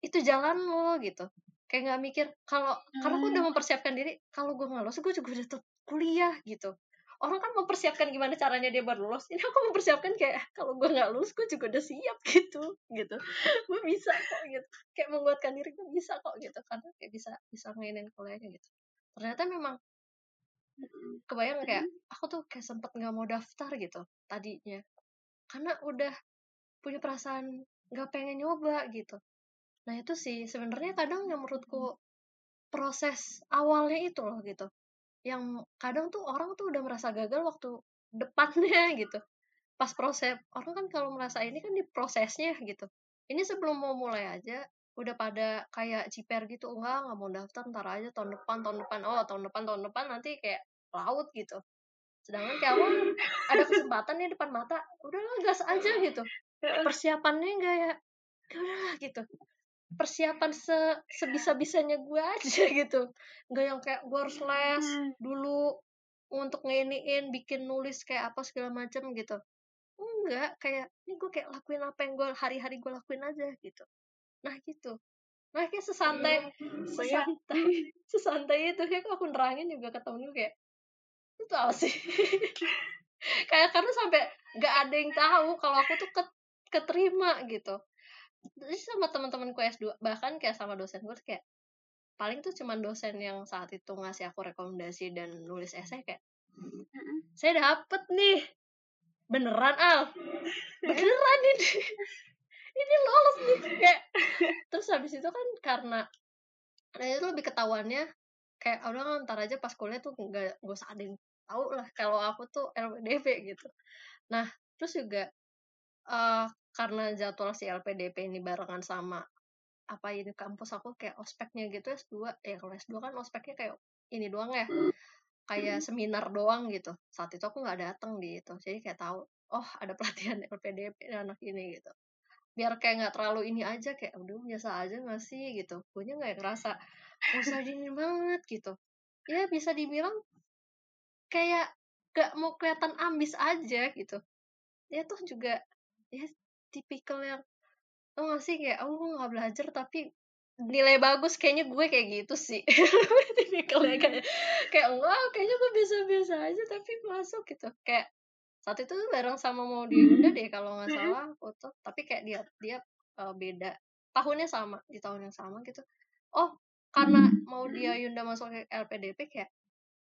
itu jalan lo gitu. Kayak nggak mikir kalau karena aku udah mempersiapkan diri kalau gue nggak lulus gue juga udah kuliah gitu. Orang kan mempersiapkan gimana caranya dia baru lulus ini aku mempersiapkan kayak kalau gue nggak lulus gue juga udah siap gitu gitu. Gue bisa kok gitu. Kayak menguatkan diri gue bisa kok gitu. Karena kayak bisa bisa mainin kuliahnya gitu. Ternyata memang kebayang kayak aku tuh kayak sempet nggak mau daftar gitu tadinya. Karena udah punya perasaan nggak pengen nyoba gitu. Nah itu sih sebenarnya kadang yang menurutku proses awalnya itu loh gitu yang kadang tuh orang tuh udah merasa gagal waktu depannya gitu. Pas proses orang kan kalau merasa ini kan di prosesnya gitu. Ini sebelum mau mulai aja udah pada kayak ciper gitu enggak nggak mau daftar ntar aja tahun depan tahun depan. Oh tahun depan tahun depan nanti kayak laut gitu. Sedangkan kayak awal ada kesempatan nih depan mata udahlah gas aja gitu. Persiapannya enggak ya? Ya udahlah gitu. Persiapan se sebisa bisanya gue aja gitu. Nggak yang kayak gue harus les dulu untuk nginiin bikin nulis kayak apa segala macam gitu. Enggak kayak ini gue kayak lakuin apa yang gue hari-hari gue lakuin aja gitu nah gitu. Nah kayak sesantai sesantai sesantai itu kayak aku nerangin juga ketemu kayak itu apa sih? Kayak karena sampai nggak ada yang tahu kalau aku tuh ket, keterima gitu. Terus sama teman-temanku S2 bahkan kayak sama dosen gue kayak paling tuh cuman dosen yang saat itu ngasih aku rekomendasi dan nulis esai kayak saya dapet nih beneran al. Beneran ini ini lolos nih kayak terus habis itu kan karena nah itu lebih ketahuannya kayak "Ah, udah ntar aja pas kuliah tuh nggak gue usah ada yang tahu lah kalau aku tuh LPDP gitu. Nah terus juga eh karena jadwal si LPDP ini barengan sama apa ini kampus aku kayak ospeknya gitu S2 ya kalau S2 kan ospeknya kayak ini doang ya kayak seminar doang gitu. Saat itu aku nggak datang di itu jadi kayak tahu oh ada pelatihan LPDP anak ini gitu biar kayak nggak terlalu ini aja kayak udah biasa aja nggak sih? gitu. Gue nggak ngerasa nggak usah dingin banget gitu. Ya bisa dibilang kayak gak mau kelihatan ambis aja gitu. Ya tuh juga ya tipikal yang tau gak sih kayak oh nggak belajar tapi nilai bagus kayaknya gue kayak gitu sih. Tipikalnya kayak kayak enggak kayaknya gue biasa-biasa aja tapi masuk gitu. Kayak saat itu bareng sama mau di Yunda deh kalau nggak salah foto tapi kayak dia dia uh, beda. Tahunnya sama di tahun yang sama gitu. Oh karena mau dia Yunda masuk ke LPDP kayak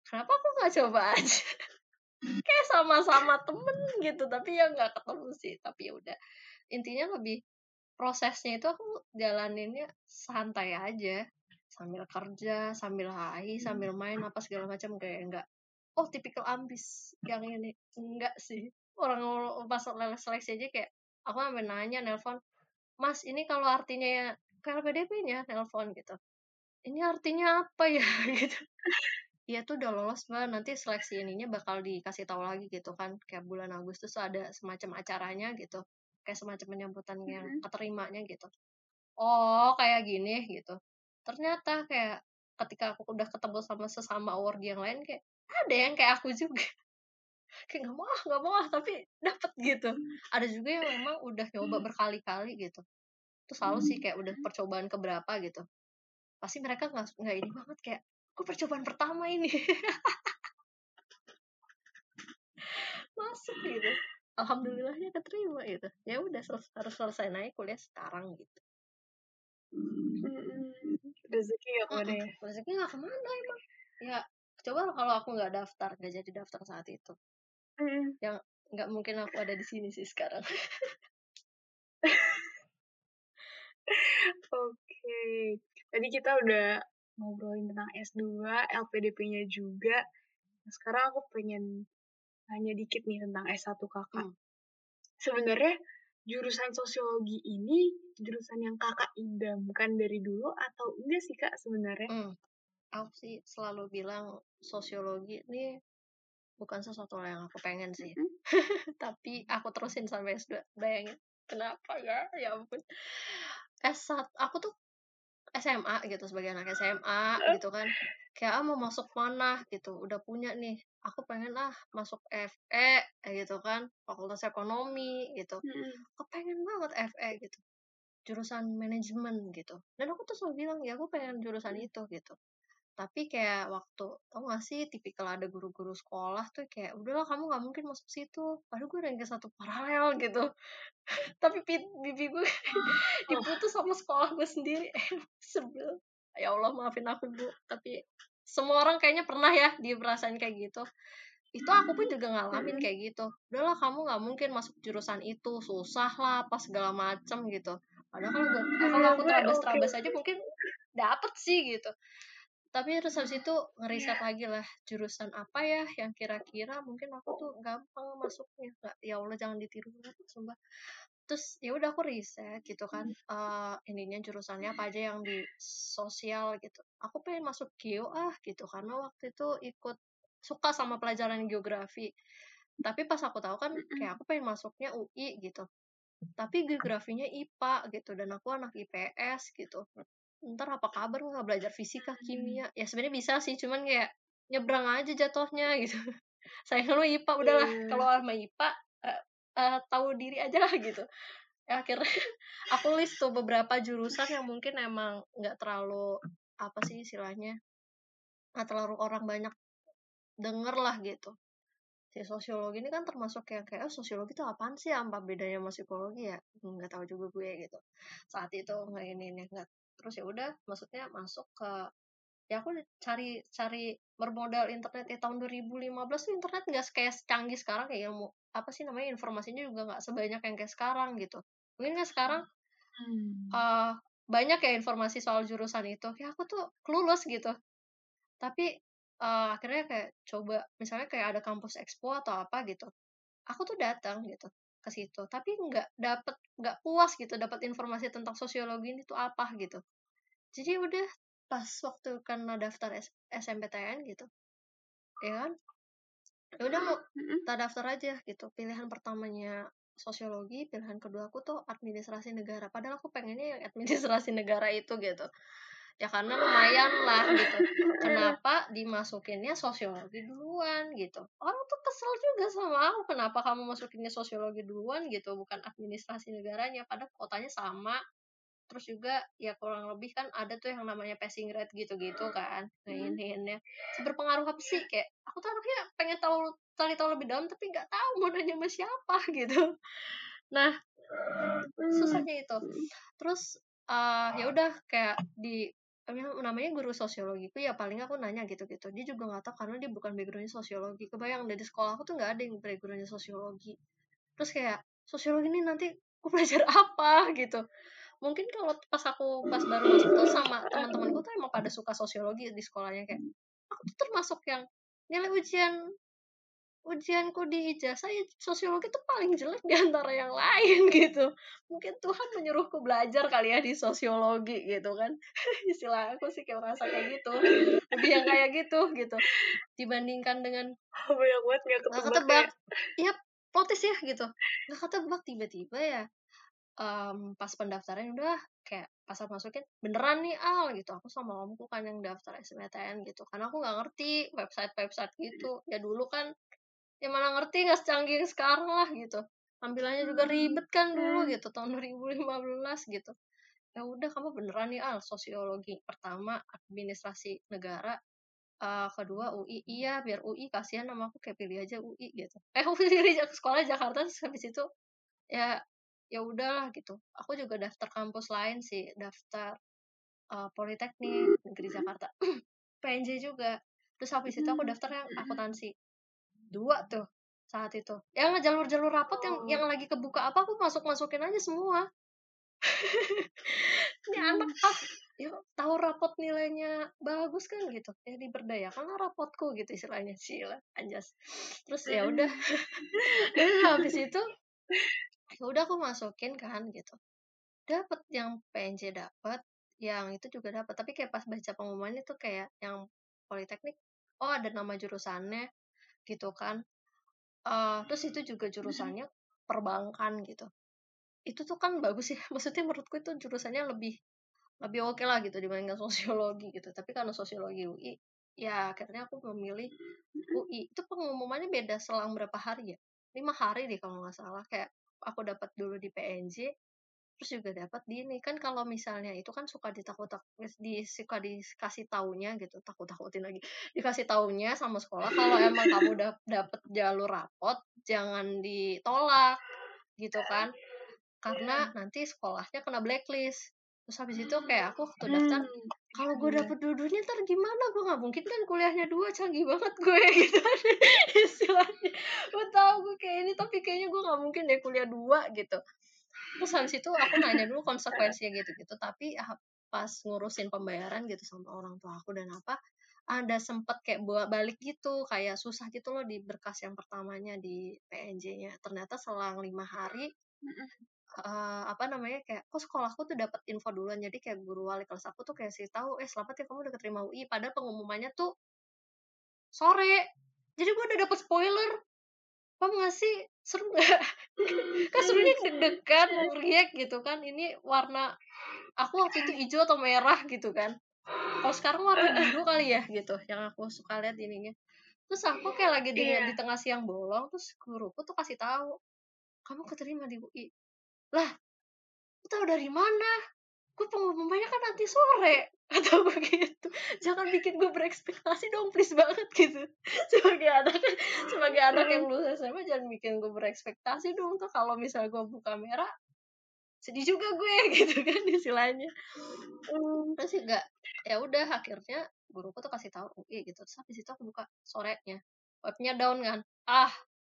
kenapa aku nggak coba aja? Kayak sama-sama temen gitu tapi ya nggak ketemu sih. Tapi ya udah intinya lebih prosesnya itu aku jalaninnya santai aja sambil kerja sambil hai sambil main apa segala macam kayak enggak oh tipikal ambis. Yang ini. Enggak sih. Orang pas seleksi aja kayak aku sampai nanya nelpon mas ini kalau artinya ya KLPDP nya nelpon gitu. Ini artinya apa ya? Gitu. Iya tuh udah lolos mbak. Nanti seleksi ininya bakal dikasih tahu lagi gitu kan. Kayak bulan Agustus tuh ada semacam acaranya gitu. Kayak semacam penyambutan yang keterimanya gitu. Oh kayak gini gitu. Ternyata kayak ketika aku udah ketemu sama sesama award yang lain kayak ada yang kayak aku juga. Kayak nggak mau ah nggak mau ah tapi dapet gitu. Ada juga yang memang udah nyoba berkali-kali gitu. Terus selalu sih kayak udah percobaan keberapa gitu. Pasti mereka nggak nggak ini banget kayak aku percobaan pertama ini? Masuk gitu. Alhamdulillahnya keterima gitu. Ya udah sel- harus selesai naik kuliah sekarang gitu. Rezeki ya ke mana ya? rezeki nggak ke mana emang. Ya coba kalau aku nggak daftar nggak jadi daftar saat itu yang nggak mungkin aku ada di sini sih sekarang Oke. Tadi kita udah ngobrolin tentang S2, LPDP-nya juga. Nah, sekarang aku pengen tanya dikit nih tentang S1 kakak. Hmm. Sebenarnya jurusan sosiologi ini jurusan yang kakak idamkan dari dulu atau enggak sih kak sebenarnya? Hmm. Aku sih selalu bilang sosiologi ini bukan sesuatu yang aku pengen sih. Hmm? Tapi aku terusin sampai S2. Bayangin. Kenapa ya? Ya ampun. S1 aku tuh SMA gitu sebagai anak SMA gitu kan. Kayak ah mau masuk mana gitu. Udah punya nih. Aku pengen ah masuk FE gitu kan. Fakultas Ekonomi gitu. Mm-mm. Kepengen banget FE gitu. Jurusan manajemen gitu. Dan aku tuh selalu bilang ya aku pengen jurusan itu gitu. Tapi kayak waktu tau gak sih tipikal ada guru-guru sekolah tuh kayak udahlah kamu nggak mungkin masuk situ. Padahal gue ranking satu paralel gitu. Tapi pi- bibi gue diputus sama sekolah gue sendiri. Eh, sebel. Ya Allah maafin aku bu. Tapi semua orang kayaknya pernah ya dirasain kayak gitu. Itu aku pun juga ngalamin kayak gitu. Udahlah kamu nggak mungkin masuk jurusan itu. Susah lah apa segala macem gitu. Padahal kalau gue, kalau aku terabas-terabas aja mungkin dapet sih gitu tapi terus habis itu ngeriset lagi lah jurusan apa ya yang kira-kira mungkin aku tuh gampang masuknya. Nggak ya Allah jangan ditiru sumpah. Terus ya udah aku riset gitu kan eh ininya jurusannya apa aja yang di sosial gitu. Aku pengen masuk geo ah gitu karena waktu itu ikut suka sama pelajaran geografi. Tapi pas aku tahu kan kayak aku pengen masuknya UI gitu. Tapi geografinya IPA gitu dan aku anak IPS gitu ntar apa kabar nggak belajar fisika kimia. Ya sebenarnya bisa sih cuman kayak nyebrang aja jatuhnya gitu. Sayang lu IPA udahlah Iya. kalau sama IPA eh, eh, tahu diri aja lah gitu. Ya, akhirnya aku list tuh beberapa jurusan yang mungkin emang nggak terlalu apa sih istilahnya nggak terlalu orang banyak denger lah gitu. Si sosiologi ini kan termasuk yang kayak oh, sosiologi itu apaan sih? Apa bedanya sama psikologi? Ya nggak tahu juga gue gitu. Saat itu nggak ini ini nggak terus ya udah maksudnya masuk ke ya aku cari cari bermodal internet ya tahun 2015 tuh internet nggak kayak canggih sekarang kayak ilmu apa sih namanya informasinya juga nggak sebanyak yang kayak sekarang gitu. Mungkin kan sekarang Hmm. eh, banyak ya informasi soal jurusan itu. Ya aku tuh clueless gitu. Tapi eh, akhirnya kayak coba misalnya kayak ada kampus expo atau apa gitu aku tuh datang gitu ke situ. Tapi nggak dapet nggak puas gitu dapat informasi tentang sosiologi ini tuh apa gitu. Jadi udah pas waktu karena daftar S- SMPTN gitu ya kan? Ya udah mau kita daftar aja gitu. Pilihan pertamanya sosiologi pilihan kedua aku tuh administrasi negara. Padahal aku pengennya yang administrasi negara itu gitu ya karena lumayan lah gitu. Kenapa dimasukinnya sosiologi duluan gitu? Orang tuh kesel juga sama aku kenapa kamu masukinnya sosiologi duluan gitu? Bukan administrasi negaranya padahal kotanya sama. Terus juga ya kurang lebih kan ada tuh yang namanya passing grade gitu-gitu kan nah ini ini berpengaruh apa sih? Kayak aku tuh anaknya pengen tahu cari tahu lebih dalam tapi nggak tahu mau nanya sama siapa gitu. Nah susahnya itu. Terus eh ya udah kayak di namanya guru sosiologiku ya paling aku nanya gitu-gitu. Dia juga nggak tahu karena dia bukan backgroundnya sosiologi. Kebayang dari sekolah aku tuh nggak ada yang backgroundnya sosiologi. Terus kayak sosiologi ini nanti aku belajar apa? gitu. Mungkin kalau pas aku pas baru masuk tuh sama teman-temanku tuh emang pada suka sosiologi di sekolahnya. Kayak aku tuh termasuk yang nilai ujian ujianku di ijazah ya sosiologi tuh paling jelek di antara yang lain gitu. Mungkin Tuhan menyuruhku belajar kali ya di sosiologi gitu kan. Istilah aku sih kayak merasa kayak gitu lebih yang kayak gitu gitu. Dibandingkan dengan banyak banget nggak ketebak, ketebak. ya. ya plotis ya gitu. Nggak ketebak tiba-tiba ya em, pas pendaftaran udah kayak pas aku masukin beneran nih al gitu. Aku sama omku kan yang daftar SNMPTN gitu. Karena aku nggak ngerti website website gitu. Ya dulu kan ya mana ngerti nggak secanggih sekarang lah gitu. Tampilannya juga ribet kan dulu gitu tahun 2015 gitu. Ya udah kamu beneran nih al sosiologi pertama administrasi negara eh, kedua UI iya biar UI kasihan sama aku kayak pilih aja UI gitu. Eh aku pilih sekolah Jakarta terus habis itu ya ya udahlah gitu. Aku juga daftar kampus lain sih daftar eh, Politeknik Negeri Jakarta. PNJ juga. Terus habis itu aku daftar yang akuntansi dua tuh saat itu. Yang jalur-jalur rapot yang yang lagi kebuka apa aku masuk masukin aja semua. Ini anak ah ya tahu rapot nilainya bagus kan? Gitu. Ya diberdayakan lah rapotku gitu istilahnya. Sila anjas. Terus ya udah. Dan habis itu ya udah aku masukin kan gitu. Dapat yang PNJ dapat yang itu juga dapat tapi kayak pas baca pengumuman itu kayak yang politeknik oh ada nama jurusannya gitu kan. Uh, terus itu juga jurusannya perbankan gitu. Itu tuh kan bagus ya maksudnya menurutku itu jurusannya lebih lebih oke okay lah gitu dibandingkan sosiologi gitu. Tapi karena sosiologi UI ya akhirnya aku memilih UI itu pengumumannya beda selang berapa hari ya? Lima hari deh kalau nggak salah. Kayak aku dapat dulu di PNJ terus juga dapat di ini. Kan kalau misalnya itu kan suka ditakut di suka dikasih taunya gitu takut takutin lagi. Dikasih taunya sama sekolah kalau emang kamu udah dapet jalur rapot jangan ditolak gitu kan. Karena nanti sekolahnya kena blacklist. Terus habis itu kayak aku waktu daftar hmm, kalau gue iya. dapet dua-duanya ntar gimana? Gue nggak mungkin kan kuliahnya dua canggih banget gue gitu kan istilahnya. Gue tau gue kayak ini tapi kayaknya gue nggak mungkin deh kuliah dua gitu terus habis itu aku nanya dulu konsekuensinya gitu gitu tapi ah, pas ngurusin pembayaran gitu sama orang tua aku dan apa ada sempet kayak buat balik gitu kayak susah gitu loh di berkas yang pertamanya di PNJ-nya ternyata selang lima hari uh, apa namanya kayak kok sekolahku tuh dapat info duluan jadi kayak guru wali kelas aku tuh kayak sih tahu eh selamat ya kamu udah keterima UI padahal pengumumannya tuh sore. Jadi gue udah dapet spoiler kamu nggak sih? Seru nggak? Kan serunya deg-degan mau react gitu kan ini warna aku waktu itu hijau atau merah gitu kan. Kalau sekarang warna biru kali ya gitu yang aku suka lihat ininya. Terus aku kayak lagi di, yeah. di tengah siang bolong terus guruku tuh kasih tahu kamu keterima di UI lah lu tahu dari mana gue pengumumannya kan nanti sore atau begitu jangan bikin gue berekspektasi dong please banget gitu. Sebagai anak sebagai anak yang lulus SMA jangan bikin gue berekspektasi dong tuh kalau misal gue buka merah sedih juga gue gitu kan istilahnya. Hmm. terus enggak ya udah akhirnya guruku tuh kasih tahu UI gitu. Terus habis itu aku buka sorenya webnya down kan? Ah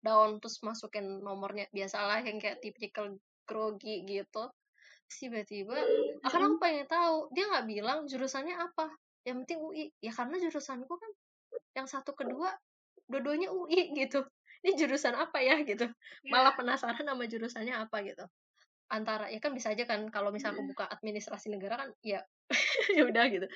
down. Terus masukin nomornya. Biasalah yang kayak tipikal grogi gitu tiba-tiba akan aku pengen tahu dia nggak bilang jurusannya apa? Yang penting UI ya karena jurusanku kan yang satu kedua dua-duanya UI gitu. Ini jurusan apa ya? gitu. Iya. malah penasaran sama jurusannya apa gitu. Antara ya kan bisa aja kan kalau misalnya aku buka administrasi negara kan ya ya udah gitu.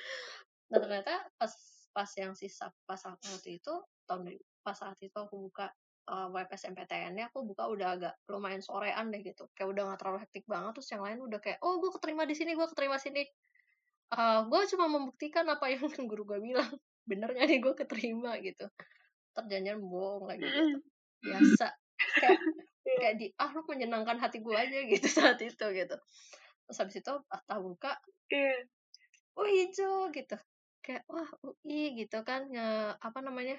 Dan ternyata pas pas yang sisa pas saat itu tahun pas saat itu aku buka uh, eh, WPSMPTN-nya aku buka udah agak lumayan sorean deh gitu. Kayak udah gak terlalu hektik banget terus yang lain udah kayak oh gue keterima di sini gue keterima sini. Uh, eh, gue cuma membuktikan apa yang guru gue bilang. Bener gak nih gue keterima gitu. Terjanjian bohong lagi gitu. Biasa. Kayak kayak di ah lu menyenangkan hati gue aja gitu saat itu gitu. Terus habis itu pas buka yeah. oh hijau gitu. Kayak wah UI gitu kan ya, apa namanya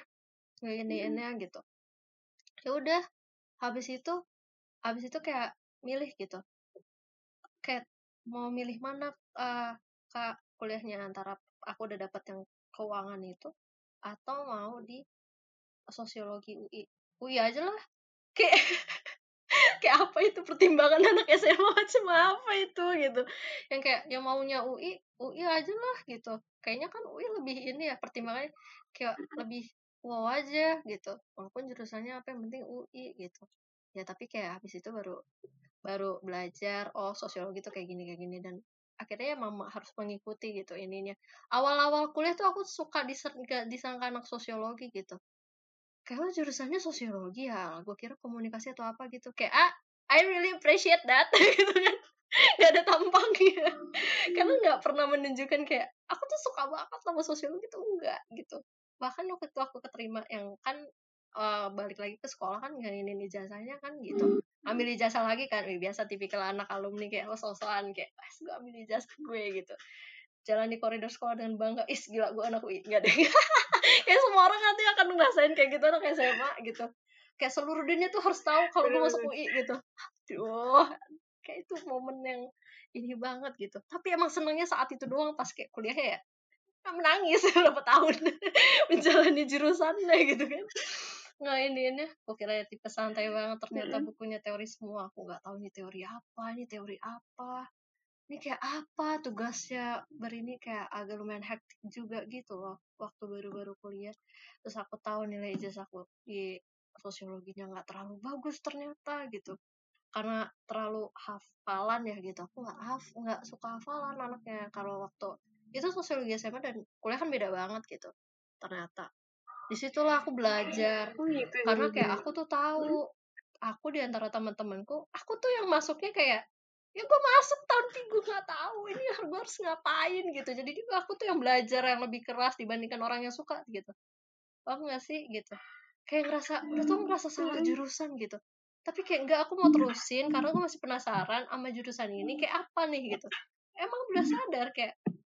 ini ini gitu ya udah habis itu habis itu kayak milih gitu. Kayak mau milih mana uh, kak kuliahnya antara aku udah dapat yang keuangan itu atau mau di sosiologi UI UI aja lah. Kayak kayak apa itu pertimbangan anak SMA macam apa itu gitu. Yang kayak yang maunya UI UI aja lah gitu. Kayaknya kan UI lebih ini ya pertimbangannya kayak lebih wow aja gitu. Walaupun jurusannya apa yang penting UI gitu. Ya tapi kayak habis itu baru baru belajar oh sosiologi tuh kayak gini kayak gini. Dan akhirnya ya mama harus mengikuti gitu ininya. Awal-awal kuliah tuh aku suka disangka, disangka anak sosiologi gitu. Kayak oh, jurusannya sosiologi ya? Gue kira komunikasi atau apa gitu. Kayak ah I really appreciate that gitu kan. Gak ada tampangnya. Karena nggak pernah menunjukkan kayak aku tuh suka banget sama sosiologi tuh enggak gitu bahkan waktu itu aku keterima yang kan uh, balik lagi ke sekolah kan nginin ijazahnya kan gitu. Hmm. ambil ijazah lagi kan biasa tipikal anak alumni kayak lo sosokan kayak pas gue ambil ijazah gue gitu. Jalan di koridor sekolah dengan bangga is gila gue anak UI gak deh. Kayak semua orang nanti akan ngerasain kayak gitu anak SMA gitu. Kayak seluruh dunia tuh harus tahu kalau gue masuk UI gitu. Aduh kayak itu momen yang ini banget gitu. Tapi emang senengnya saat itu doang pas kayak kuliah ya menangis berapa tahun? Menjalani jurusannya gitu kan. Nggak ini ini. Aku kira ya tipe santai banget. Ternyata bukunya teori semua. Aku nggak tahu ini teori apa ini teori apa. Ini kayak apa tugasnya? Berini kayak agak lumayan hektik juga gitu loh waktu baru-baru kuliah. Terus aku tahu nilai ijazah aku di sosiologinya nggak terlalu bagus ternyata gitu. Karena terlalu hafalan ya gitu. Aku nggak haf nggak suka hafalan anaknya. Kalau waktu itu sosiologi SMA dan kuliah kan beda banget gitu ternyata. Di situlah aku belajar Oh gitu. karena jadi kayak aku tuh tahu aku di antara teman-temanku aku tuh yang masuknya kayak ya gue masuk tapi gue nggak tahu ini gue harus ngapain gitu. Jadi juga aku tuh yang belajar yang lebih keras dibandingkan orang yang suka gitu. Paham nggak sih gitu? Kayak ngerasa udah tuh ngerasa salah jurusan gitu. Tapi kayak enggak aku mau terusin karena gue masih penasaran sama jurusan ini kayak apa nih gitu. Emang udah sadar kayak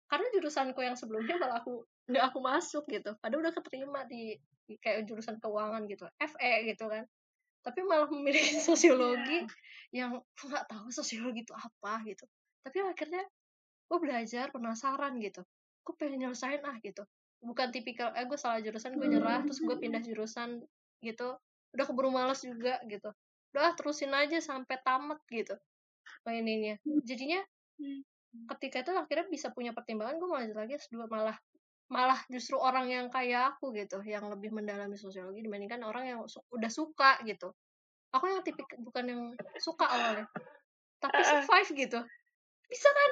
karena jurusanku yang sebelumnya malah aku nggak aku masuk gitu. Padahal udah keterima di, di kayak jurusan keuangan gitu FE gitu kan. Tapi malah memilih sosiologi yang nggak tahu sosiologi itu apa gitu. Tapi akhirnya gue belajar penasaran gitu. Gue pengen nyelesain ah gitu. Bukan tipikal eh gue salah jurusan gue nyerah terus gue pindah jurusan gitu. Udah keburu males juga gitu. Udah terusin aja sampai tamat gitu maininnya. Jadinya ketika itu akhirnya bisa punya pertimbangan gue malah lagi S2 malah malah justru orang yang kayak aku gitu yang lebih mendalami sosiologi dibandingkan orang yang su- udah suka gitu. Aku yang tipik bukan yang suka awalnya tapi survive gitu. Bisa kan?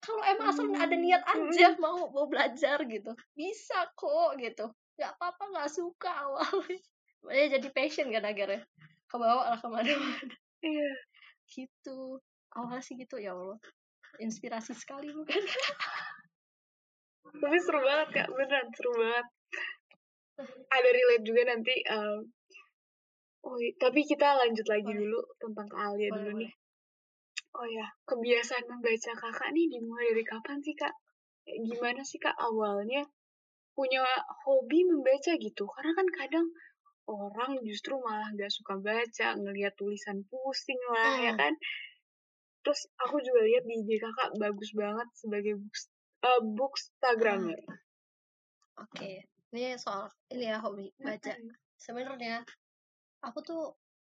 Kalau emang asal ada niat aja mau mau belajar gitu bisa kok gitu. Nggak apa-apa nggak suka awalnya. Ya jadi passion kan akhirnya kebawa lah ke mana-mana. Iya. gitu. Awalnya sih gitu ya Allah inspirasi sekali bukan Tapi seru banget kak, beneran seru banget. Ada relate juga nanti. em, oh, tapi kita lanjut lagi Boleh. dulu tentang Alia Boleh, dulu boleh. nih. Oh ya, kebiasaan membaca kakak nih dimulai dari kapan sih kak? Gimana sih kak awalnya punya hobi membaca gitu? Karena kan kadang orang justru malah gak suka baca, ngelihat tulisan pusing lah ya Hmm. kan? Terus aku juga lihat di IG kakak bagus banget sebagai books, eh, bookstagrammer. oke ini soal ini ya hobi baca sebenarnya aku tuh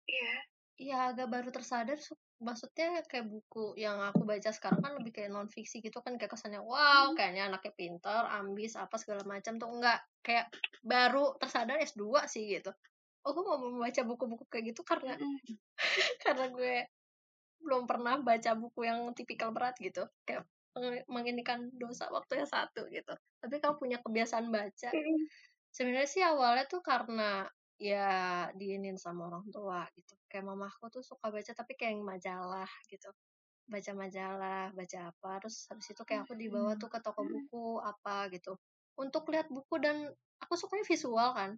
Iya. ya agak baru tersadar su- maksudnya kayak buku yang aku baca sekarang kan lebih kayak non fiksi gitu kan kayak kesannya wow kayaknya anaknya pinter ambis apa segala macam tuh enggak kayak baru tersadar S2 sih gitu oh gue mau membaca buku-buku kayak gitu karena Mm-mm. karena gue belum pernah baca buku yang tipikal berat gitu. Kayak meng- menginikan dosa waktu yang satu gitu. Tapi kamu punya kebiasaan baca. Sebenarnya sih awalnya tuh karena ya diinin sama orang tua gitu. Kayak mamaku tuh suka baca tapi kayak yang majalah gitu. Baca majalah baca apa terus habis itu kayak aku dibawa tuh ke toko buku apa gitu. Untuk lihat buku dan aku sukanya visual kan.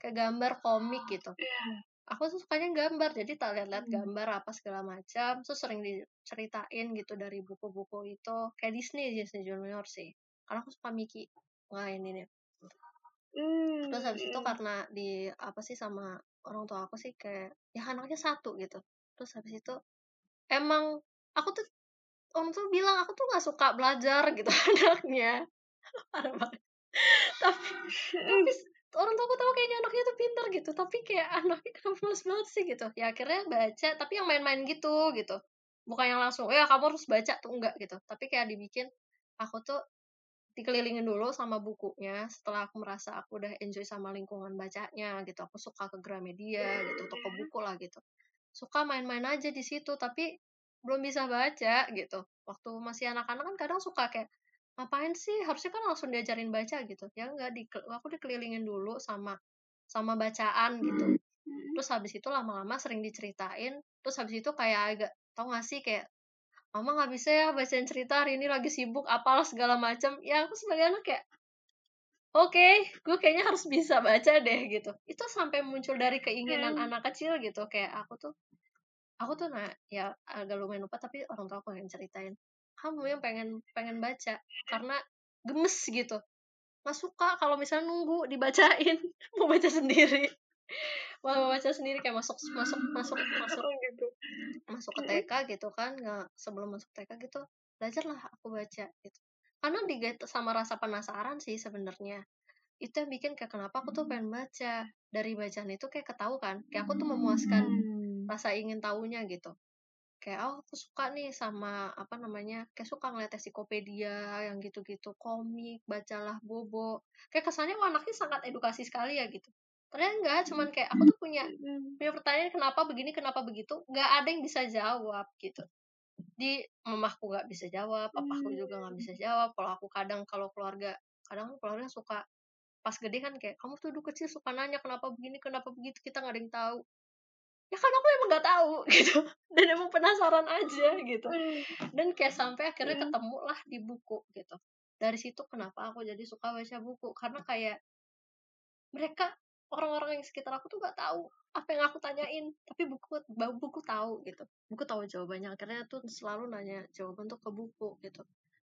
Kayak gambar komik gitu. Iya. Aku tuh sukanya gambar jadi tak lihat-lihat Hmm. gambar apa segala macam. Terus sering diceritain gitu dari buku-buku itu. Kayak Disney Disney Junior sih. Karena aku suka Mickey. Main ini Hmm. terus habis itu mm. karena di apa sih sama orang tua aku sih kayak ya anaknya satu gitu. Terus habis itu emang aku tuh orang tuh bilang aku tuh nggak suka belajar gitu anaknya. Tapi tapi orang tua aku tahu kayaknya anaknya tuh pintar gitu tapi kayak anaknya males banget sih gitu. Ya akhirnya baca tapi yang main-main gitu gitu. Bukan yang langsung ya kamu harus baca tuh enggak gitu. Tapi kayak dibikin aku tuh dikelilingin dulu sama bukunya setelah aku merasa aku udah enjoy sama lingkungan bacanya gitu. Aku suka ke Gramedia gitu toko buku lah gitu. Suka main-main aja di situ tapi belum bisa baca gitu. Waktu masih anak-anak kan kadang suka kayak ngapain sih? Harusnya kan langsung diajarin baca gitu. Ya enggak di aku dikelilingin dulu sama sama bacaan gitu. Terus habis itu lama-lama sering diceritain. Terus habis itu kayak agak tau gak sih kayak mama nggak bisa ya bacain cerita hari ini lagi sibuk apalah segala macam ya aku sebagai anak kayak oke gue kayaknya harus bisa baca deh gitu. Itu sampai muncul dari keinginan Hmm. anak kecil gitu. Kayak aku tuh aku tuh nah ya agak lumayan lupa tapi orang tua aku yang ceritain kamu yang pengen pengen baca. Karena gemes gitu. Nggak suka kalau misalnya nunggu dibacain. Mau baca sendiri. Mau baca sendiri kayak masuk masuk masuk masuk. Gitu. masuk ke TK gitu kan. Nggak sebelum masuk TK gitu belajarlah aku baca gitu. Karena diget sama rasa penasaran sih sebenarnya. Itu yang bikin kayak kenapa aku tuh pengen baca. Dari bacaan itu kayak ketahu kan. Kayak aku tuh memuaskan Hmm. rasa ingin tahunya gitu kayak oh aku suka nih sama apa namanya kayak suka ngeliat ensiklopedia yang gitu-gitu komik bacalah bobo. Kayak kesannya wah anaknya sangat edukasi sekali ya gitu. Ternyata enggak cuman kayak aku tuh punya punya pertanyaan kenapa begini kenapa begitu? Nggak ada yang bisa jawab gitu. Di mamahku nggak bisa jawab papaku juga nggak bisa jawab. Kalau aku kadang kalau keluarga kadang keluarga suka pas gede kan kayak kamu tuh dulu kecil suka nanya kenapa begini kenapa begitu kita nggak ada yang tahu ya kan aku emang nggak tahu gitu. Dan emang penasaran aja gitu. Dan kayak sampai akhirnya ketemu lah di buku gitu. Dari situ kenapa aku jadi suka baca buku? Karena kayak mereka orang-orang yang sekitar aku tuh nggak tahu apa yang aku tanyain. Tapi buku buku tahu gitu. Buku tahu jawabannya. Akhirnya tuh selalu nanya jawaban tuh ke buku gitu.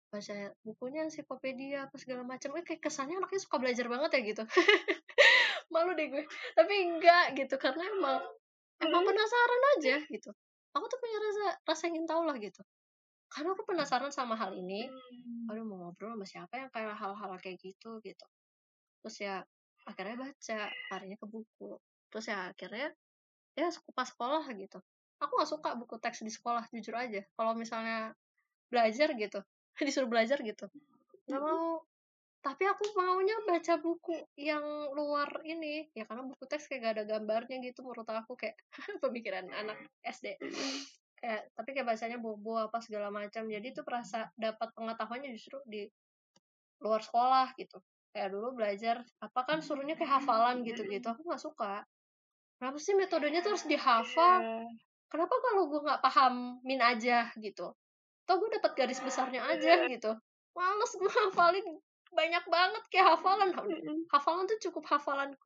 Baca bukunya ensiklopedia apa segala macam. Eh kayak kesannya anaknya suka belajar banget ya gitu. Malu deh gue. Tapi enggak gitu. Karena emang emang penasaran aja gitu. Aku tuh punya rasa rasa ingin tahu lah gitu. Karena aku penasaran sama hal ini aduh mau ngobrol sama siapa yang kayak hal-hal kayak gitu gitu. Terus ya akhirnya baca larinya ke buku. Terus ya akhirnya ya pas sekolah gitu. Aku nggak suka buku teks di sekolah jujur aja. Kalau misalnya belajar gitu. Disuruh belajar gitu. Nggak mau tapi aku maunya baca buku yang luar ini. Ya karena buku teks kayak gak ada gambarnya gitu menurut aku kayak pemikiran anak SD kayak tapi kayak bacanya bobo apa segala macam. Jadi itu perasa dapat pengetahuannya justru di luar sekolah gitu. Kayak dulu belajar apa kan suruhnya kayak hafalan gitu gitu aku nggak suka. Kenapa sih metodenya tuh harus dihafal? Kenapa kalau gue nggak paham min aja gitu? Atau gue dapat garis besarnya aja gitu. Males gue hafalin banyak banget kayak hafalan. Hafalan tuh cukup hafalan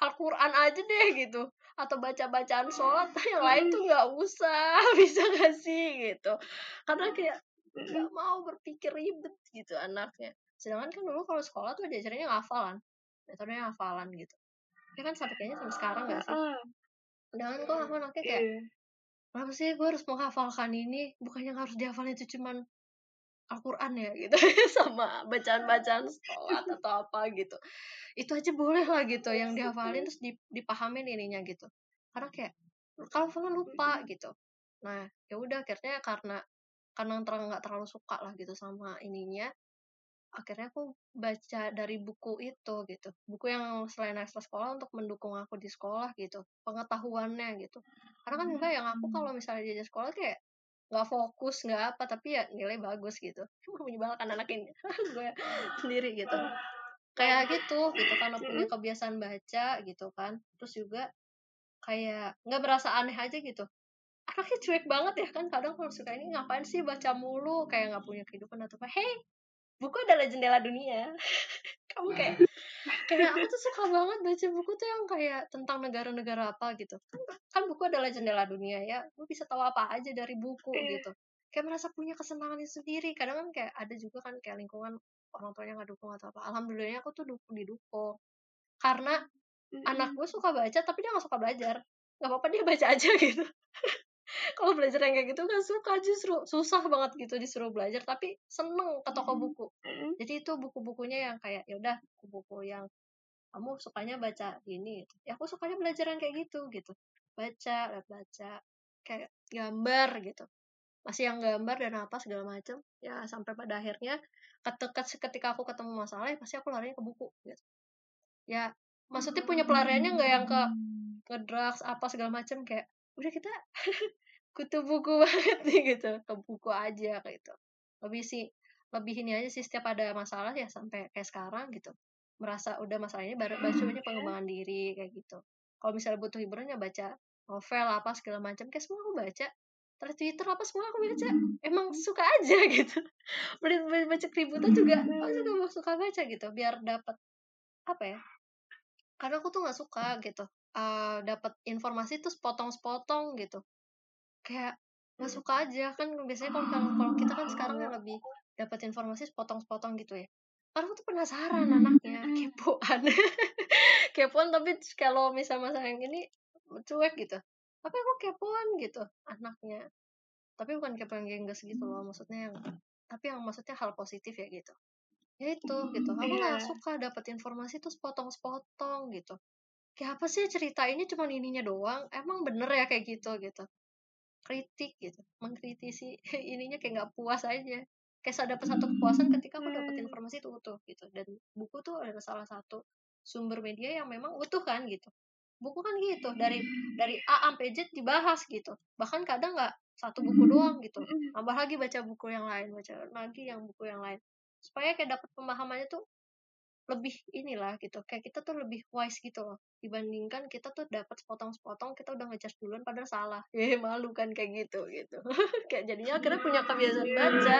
Al-Quran aja deh gitu. Atau baca-bacaan sholat yang lain tuh nggak usah bisa gak sih gitu. Karena kayak nggak mau berpikir ribet gitu anaknya. Sedangkan kan dulu kalau sekolah tuh diajarinnya hafalan metodenya hafalan gitu. Ya kan sampai kayaknya sampai sekarang gak sih? Sedangkan kok aku anaknya kayak kenapa sih gue harus menghafalkan ini? Bukannya harus dihafalin itu cuman Al-Quran ya gitu. Sama bacaan-bacaan sholat atau apa gitu. Itu aja boleh lah gitu yang dihafalin terus dipahamin ininya gitu. Karena kayak kalau lupa gitu. Nah ya udah akhirnya karena karena terang nggak terlalu suka lah gitu sama ininya akhirnya aku baca dari buku itu gitu. Buku yang selain ekstra sekolah untuk mendukung aku di sekolah gitu. Pengetahuannya gitu. Karena kan enggak yang aku kalau misalnya di sekolah kayak nggak fokus nggak apa tapi ya nilai bagus gitu. Menyebalkan anak ini. Gue sendiri gitu. Kayak gitu gitu karena punya kebiasaan baca gitu kan. Terus juga kayak nggak berasa aneh aja gitu. Anaknya cuek banget ya kan kadang kalau suka ini ngapain sih baca mulu? Kayak nggak punya kehidupan atau apa. Hei buku adalah jendela dunia kamu kayak kayak aku tuh suka banget baca buku tuh yang kayak tentang negara-negara apa gitu. Kan, kan buku adalah jendela dunia ya. Lu bisa tahu apa aja dari buku gitu. Kayak merasa punya kesenangan sendiri. Kadang kan kayak ada juga kan kayak lingkungan orang tuanya nggak dukung atau apa. Alhamdulillahnya aku tuh dukung didukung. Karena anak gue suka baca tapi dia nggak suka belajar. Nggak apa-apa dia baca aja gitu kalau belajar yang kayak gitu kan suka justru susah banget gitu disuruh belajar tapi seneng ke toko buku. jadi itu buku-bukunya yang kayak ya udah buku-buku yang kamu sukanya baca ini gitu. ya aku sukanya belajar yang kayak gitu gitu. Baca baca kayak gambar gitu. Masih yang gambar dan apa segala macam ya sampai pada akhirnya ketika ketika aku ketemu masalah ya pasti aku larinya ke buku gitu. Ya maksudnya punya pelariannya nggak yang ke ke drugs apa segala macam kayak udah kita kutu buku banget nih gitu. Ke buku aja kayak gitu. Lebih sih lebih ini aja sih setiap ada masalah ya sampai kayak sekarang gitu merasa udah masalah ini baru baca aja pengembangan diri kayak gitu. Kalau misalnya butuh hiburan ya baca novel apa segala macam kayak semua aku baca. Terus Twitter apa semua aku baca. Emang suka aja gitu. Baca keributan juga aku juga mau suka baca gitu. Biar dapat apa ya karena aku tuh nggak suka gitu uh, dapat informasi terus potong-potong gitu. Kayak nggak suka aja kan biasanya kalau kalau kita kan sekarang yang lebih dapat informasi sepotong-sepotong gitu ya. Aku tuh penasaran anaknya kepoan. Kepoan tapi kalau misalnya masalah yang ini cuek gitu. Tapi aku kepoan gitu anaknya. Tapi bukan kepoan gengges gitu loh maksudnya yang tapi yang maksudnya hal positif ya gitu. Ya itu gitu. Aku nggak suka dapat informasi terus potong-potong gitu kayak apa sih cerita ini cuma ininya doang? Emang bener ya kayak gitu gitu. Kritik gitu. Mengkritisi ininya kayak nggak puas aja. Kayak saya dapat satu kepuasan ketika aku dapat Hmm. informasi itu utuh gitu. Dan buku tuh adalah salah satu sumber media yang memang utuh kan gitu. Buku kan gitu dari dari A sampai Z dibahas gitu. Bahkan kadang nggak satu buku doang gitu. tambah lagi baca buku yang lain baca lagi yang buku yang lain. Supaya kayak dapat pemahamannya tuh lebih inilah gitu kayak kita tuh lebih wise gitu loh. Dibandingkan kita tuh dapat sepotong-sepotong kita udah ngejudge duluan padahal salah. Eh malu kan kayak gitu gitu. Kayak jadinya akhirnya punya kebiasaan baca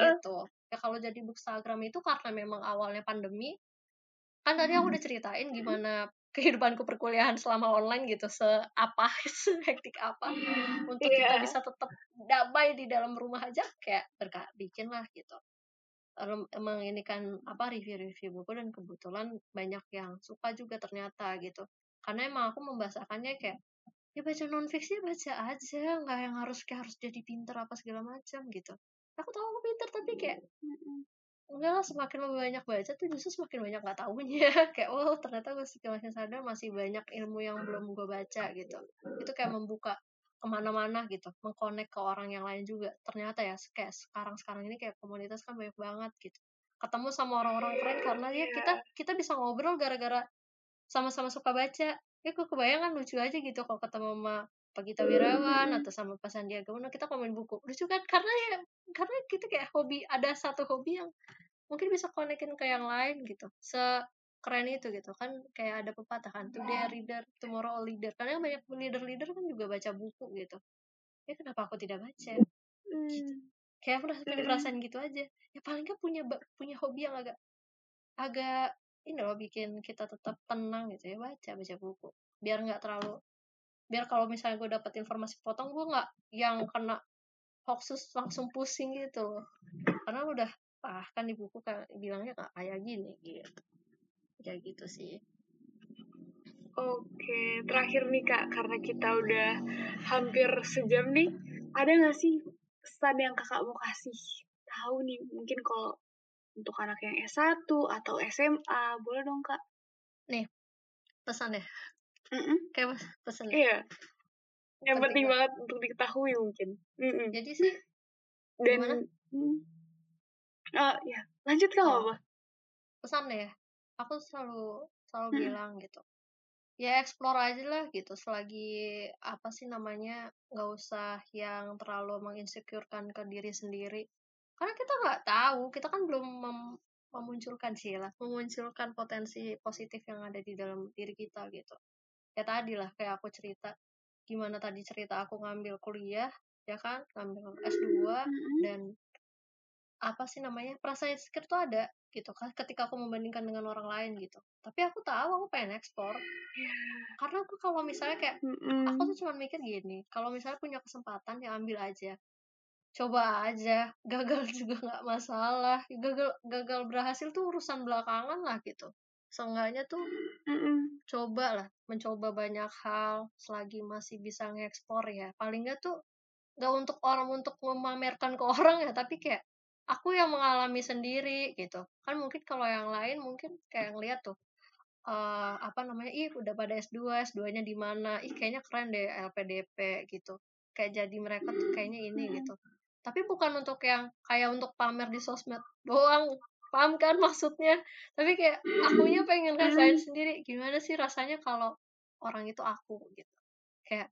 gitu. Ya kalau jadi bookstagram itu karena memang awalnya pandemi kan tadi aku udah ceritain gimana kehidupanku perkuliahan selama online gitu seapa hektik apa untuk kita Iya. bisa tetap damai di dalam rumah aja kayak berka bikin lah gitu Emang ini kan apa review-review buku dan kebetulan banyak yang suka juga ternyata gitu. Karena emang aku membahasakannya kayak ya baca non fiksi baca aja nggak yang harus kayak harus jadi pinter apa segala macam gitu. Aku tahu aku pinter tapi kayak enggak lah semakin lebih banyak baca tuh justru semakin banyak nggak tahunya kayak oh ternyata gue semakin sadar masih banyak ilmu yang belum gue baca gitu. Itu kayak membuka ke mana-mana gitu mengkonek ke orang yang lain juga. Ternyata ya kayak sekarang sekarang ini kayak komunitas kan banyak banget gitu. Ketemu sama orang-orang keren karena ya kita kita bisa ngobrol gara-gara sama-sama suka baca. Ya kok kebayang lucu aja gitu kalau ketemu sama Pak Gita Wirawan atau sama Pak Sandiaga Uno kita komen buku. Lucu kan? Karena ya karena kita kayak hobi ada satu hobi yang mungkin bisa konekin ke yang lain gitu sekeren itu gitu kan kayak ada pepatah kan today a reader tomorrow a leader. Karena banyak leader-leader kan juga baca buku gitu. Ya kenapa aku tidak baca? Hmm. kayak aku udah punya Mm-mm. perasaan gitu aja. Ya paling nggak punya punya hobi yang agak agak ini loh bikin kita tetap tenang gitu ya baca baca buku. Biar nggak terlalu biar kalau misalnya gue dapet informasi potong gue nggak yang kena hoaxes langsung pusing gitu loh. Karena udah ah kan di buku kan bilangnya kayak gini gitu kayak gitu sih Oke, terakhir nih Kak, karena kita udah hampir sejam nih, ada nggak sih pesan yang Kakak mau kasih tahu nih, mungkin kalau untuk anak yang S1 atau SMA, boleh dong Kak? pesan ya Mm-mm. kayak pes- pesan Iya, yang penting Penting banget untuk diketahui mungkin. Mm-mm. jadi sih Dan, gimana? Hmm. Ah, ya, lanjut Kak, Oh. apa? pesan ya aku selalu selalu Hmm. bilang gitu ya explore aja lah gitu selagi apa sih namanya nggak usah yang terlalu menginsecurekan ke diri sendiri karena kita nggak tahu kita kan belum mem- memunculkan sih lah memunculkan potensi positif yang ada di dalam diri kita gitu ya tadi lah kayak aku cerita gimana tadi cerita aku ngambil kuliah ya kan ngambil S2 Mm-mm. dan apa sih namanya perasaan insecure tuh ada gitu kan ketika aku membandingkan dengan orang lain gitu. Tapi aku tahu aku pengen ekspor. Karena aku kalau misalnya kayak aku tuh cuma mikir gini kalau misalnya punya kesempatan ya ambil aja. Coba aja gagal juga nggak masalah. Gagal gagal berhasil tuh urusan belakangan lah gitu. Seenggaknya tuh Mm-mm. coba lah mencoba banyak hal selagi masih bisa ngekspor ya. Paling nggak tuh nggak untuk orang untuk memamerkan ke orang ya tapi kayak aku yang mengalami sendiri gitu. Kan mungkin kalau yang lain mungkin kayak ngeliat tuh eh apa namanya ih udah pada S2 S2-nya di mana? Ih kayaknya keren deh LPDP gitu. Kayak jadi mereka tuh kayaknya ini gitu. Tapi bukan untuk yang kayak untuk pamer di sosmed doang paham kan maksudnya? Tapi kayak akunya pengen rasain sendiri gimana sih rasanya kalau orang itu aku? Gitu. Kayak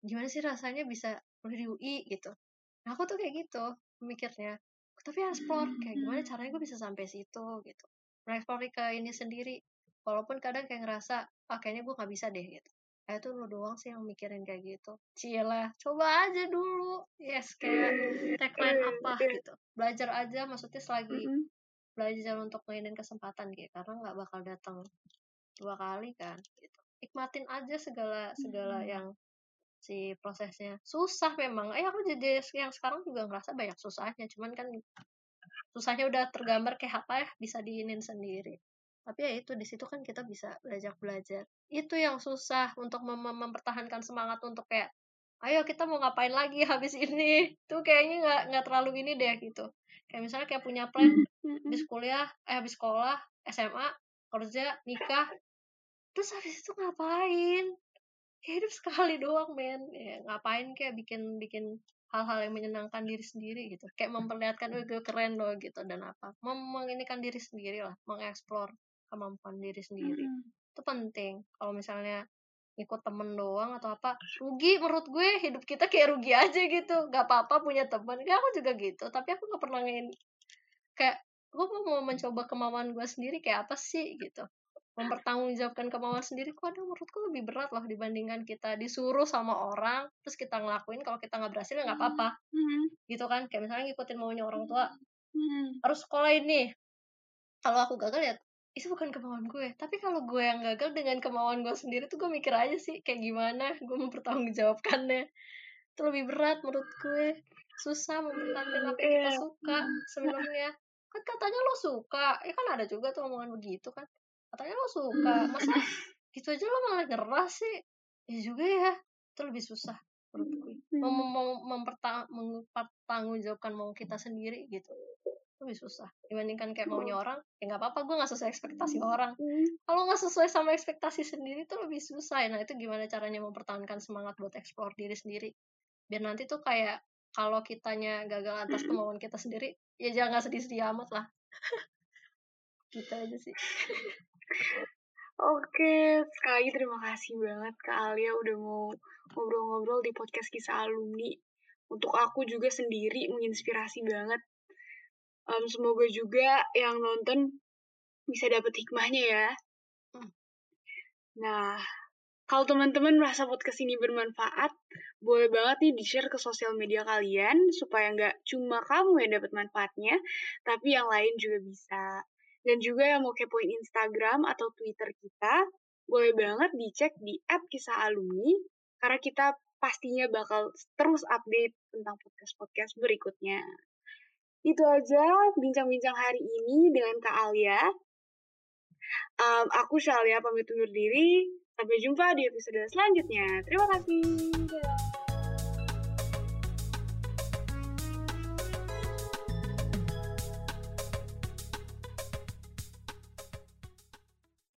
gimana sih rasanya bisa kuliah di UI gitu. Nah, aku tuh kayak gitu mikirnya tapi explore kayak gimana caranya gue bisa sampai situ gitu. Mengeksplor ke ini sendiri. Walaupun kadang kayak ngerasa ah kayaknya gue nggak bisa deh gitu. Kayak itu lu doang sih yang mikirin kayak gitu. Cila coba aja dulu. Yes kayak tagline apa gitu. Belajar aja maksudnya selagi Mm-mm. belajar untuk mainin kesempatan gitu karena nggak bakal datang dua kali kan gitu. Nikmatin aja segala segala yang si prosesnya. Susah memang. Eh aku jadi yang sekarang juga ngerasa banyak susahnya. Cuman kan susahnya udah tergambar kayak apa ya bisa diinin sendiri. Tapi ya itu di situ kan kita bisa belajar belajar. Itu yang susah untuk mem mem- mempertahankan semangat untuk kayak ayo kita mau ngapain lagi habis ini? Tuh kayaknya nggak nggak terlalu ini deh gitu. Kayak misalnya kayak punya plan Mm-mm. habis kuliah eh habis sekolah SMA kerja nikah. Terus habis itu ngapain ya hidup sekali doang men. Ya, ngapain kayak bikin bikin hal-hal yang menyenangkan diri sendiri gitu. Kayak memperlihatkan oh gue keren loh gitu. Dan apa? Mem menginikan diri sendiri lah. Mengeksplor kemampuan diri sendiri. Mm -hmm. itu penting. Kalau misalnya ikut temen doang atau apa rugi menurut gue. Hidup kita kayak rugi aja gitu. Gak apa-apa punya temen. Gak aku juga gitu. Tapi aku gak pernah ngin kayak gue mau mencoba kemauan gue sendiri kayak apa sih? Gitu mempertanggungjawabkan kemauan sendiri kok ada menurutku lebih berat loh dibandingkan kita disuruh sama orang terus kita ngelakuin kalau kita nggak berhasil ya nggak apa-apa. mm-hmm. gitu kan kayak misalnya ngikutin maunya orang tua. Mm-hmm. harus sekolah ini. Kalau aku gagal ya itu bukan kemauan gue tapi kalau gue yang gagal dengan kemauan gue sendiri tuh gue mikir aja sih kayak gimana gue mempertanggungjawabkannya. Itu lebih berat menurut gue. Susah mempertahankan apa yang kita suka sebenarnya. Kan katanya lo suka ya kan ada juga tuh omongan begitu kan katanya lo suka. Masa gitu aja lo malah nyerah sih. Ya juga ya itu lebih susah menurut gue mau mem mempertang mempertanggungjawabkan mau kita sendiri gitu lebih susah. Dibandingkan kayak maunya orang ya nggak apa-apa gue nggak sesuai ekspektasi orang. Kalau nggak sesuai sama ekspektasi sendiri tuh lebih susah nah itu gimana caranya mempertahankan semangat buat eksplor diri sendiri? Biar nanti tuh kayak kalau kitanya gagal atas kemauan kita sendiri ya jangan sedih-sedih amat lah. Gitu aja sih Oke, sekali terima kasih banget Kak Alia udah mau ngobrol-ngobrol di podcast kisah alumni. Untuk aku juga sendiri menginspirasi banget. Um, semoga juga yang nonton bisa dapet hikmahnya ya. Hmm. Nah, kalau teman-teman merasa podcast ini bermanfaat, boleh banget nih di-share ke sosial media kalian supaya nggak cuma kamu yang dapat manfaatnya, tapi yang lain juga bisa. Dan juga yang mau kepoin Instagram atau Twitter kita, boleh banget dicek di app kisah alumni, karena kita pastinya bakal terus update tentang podcast-podcast berikutnya. Itu aja bincang-bincang hari ini dengan Kak Alia. Um, aku Shalia pamit undur diri. Sampai jumpa di episode selanjutnya. Terima kasih. Dadah.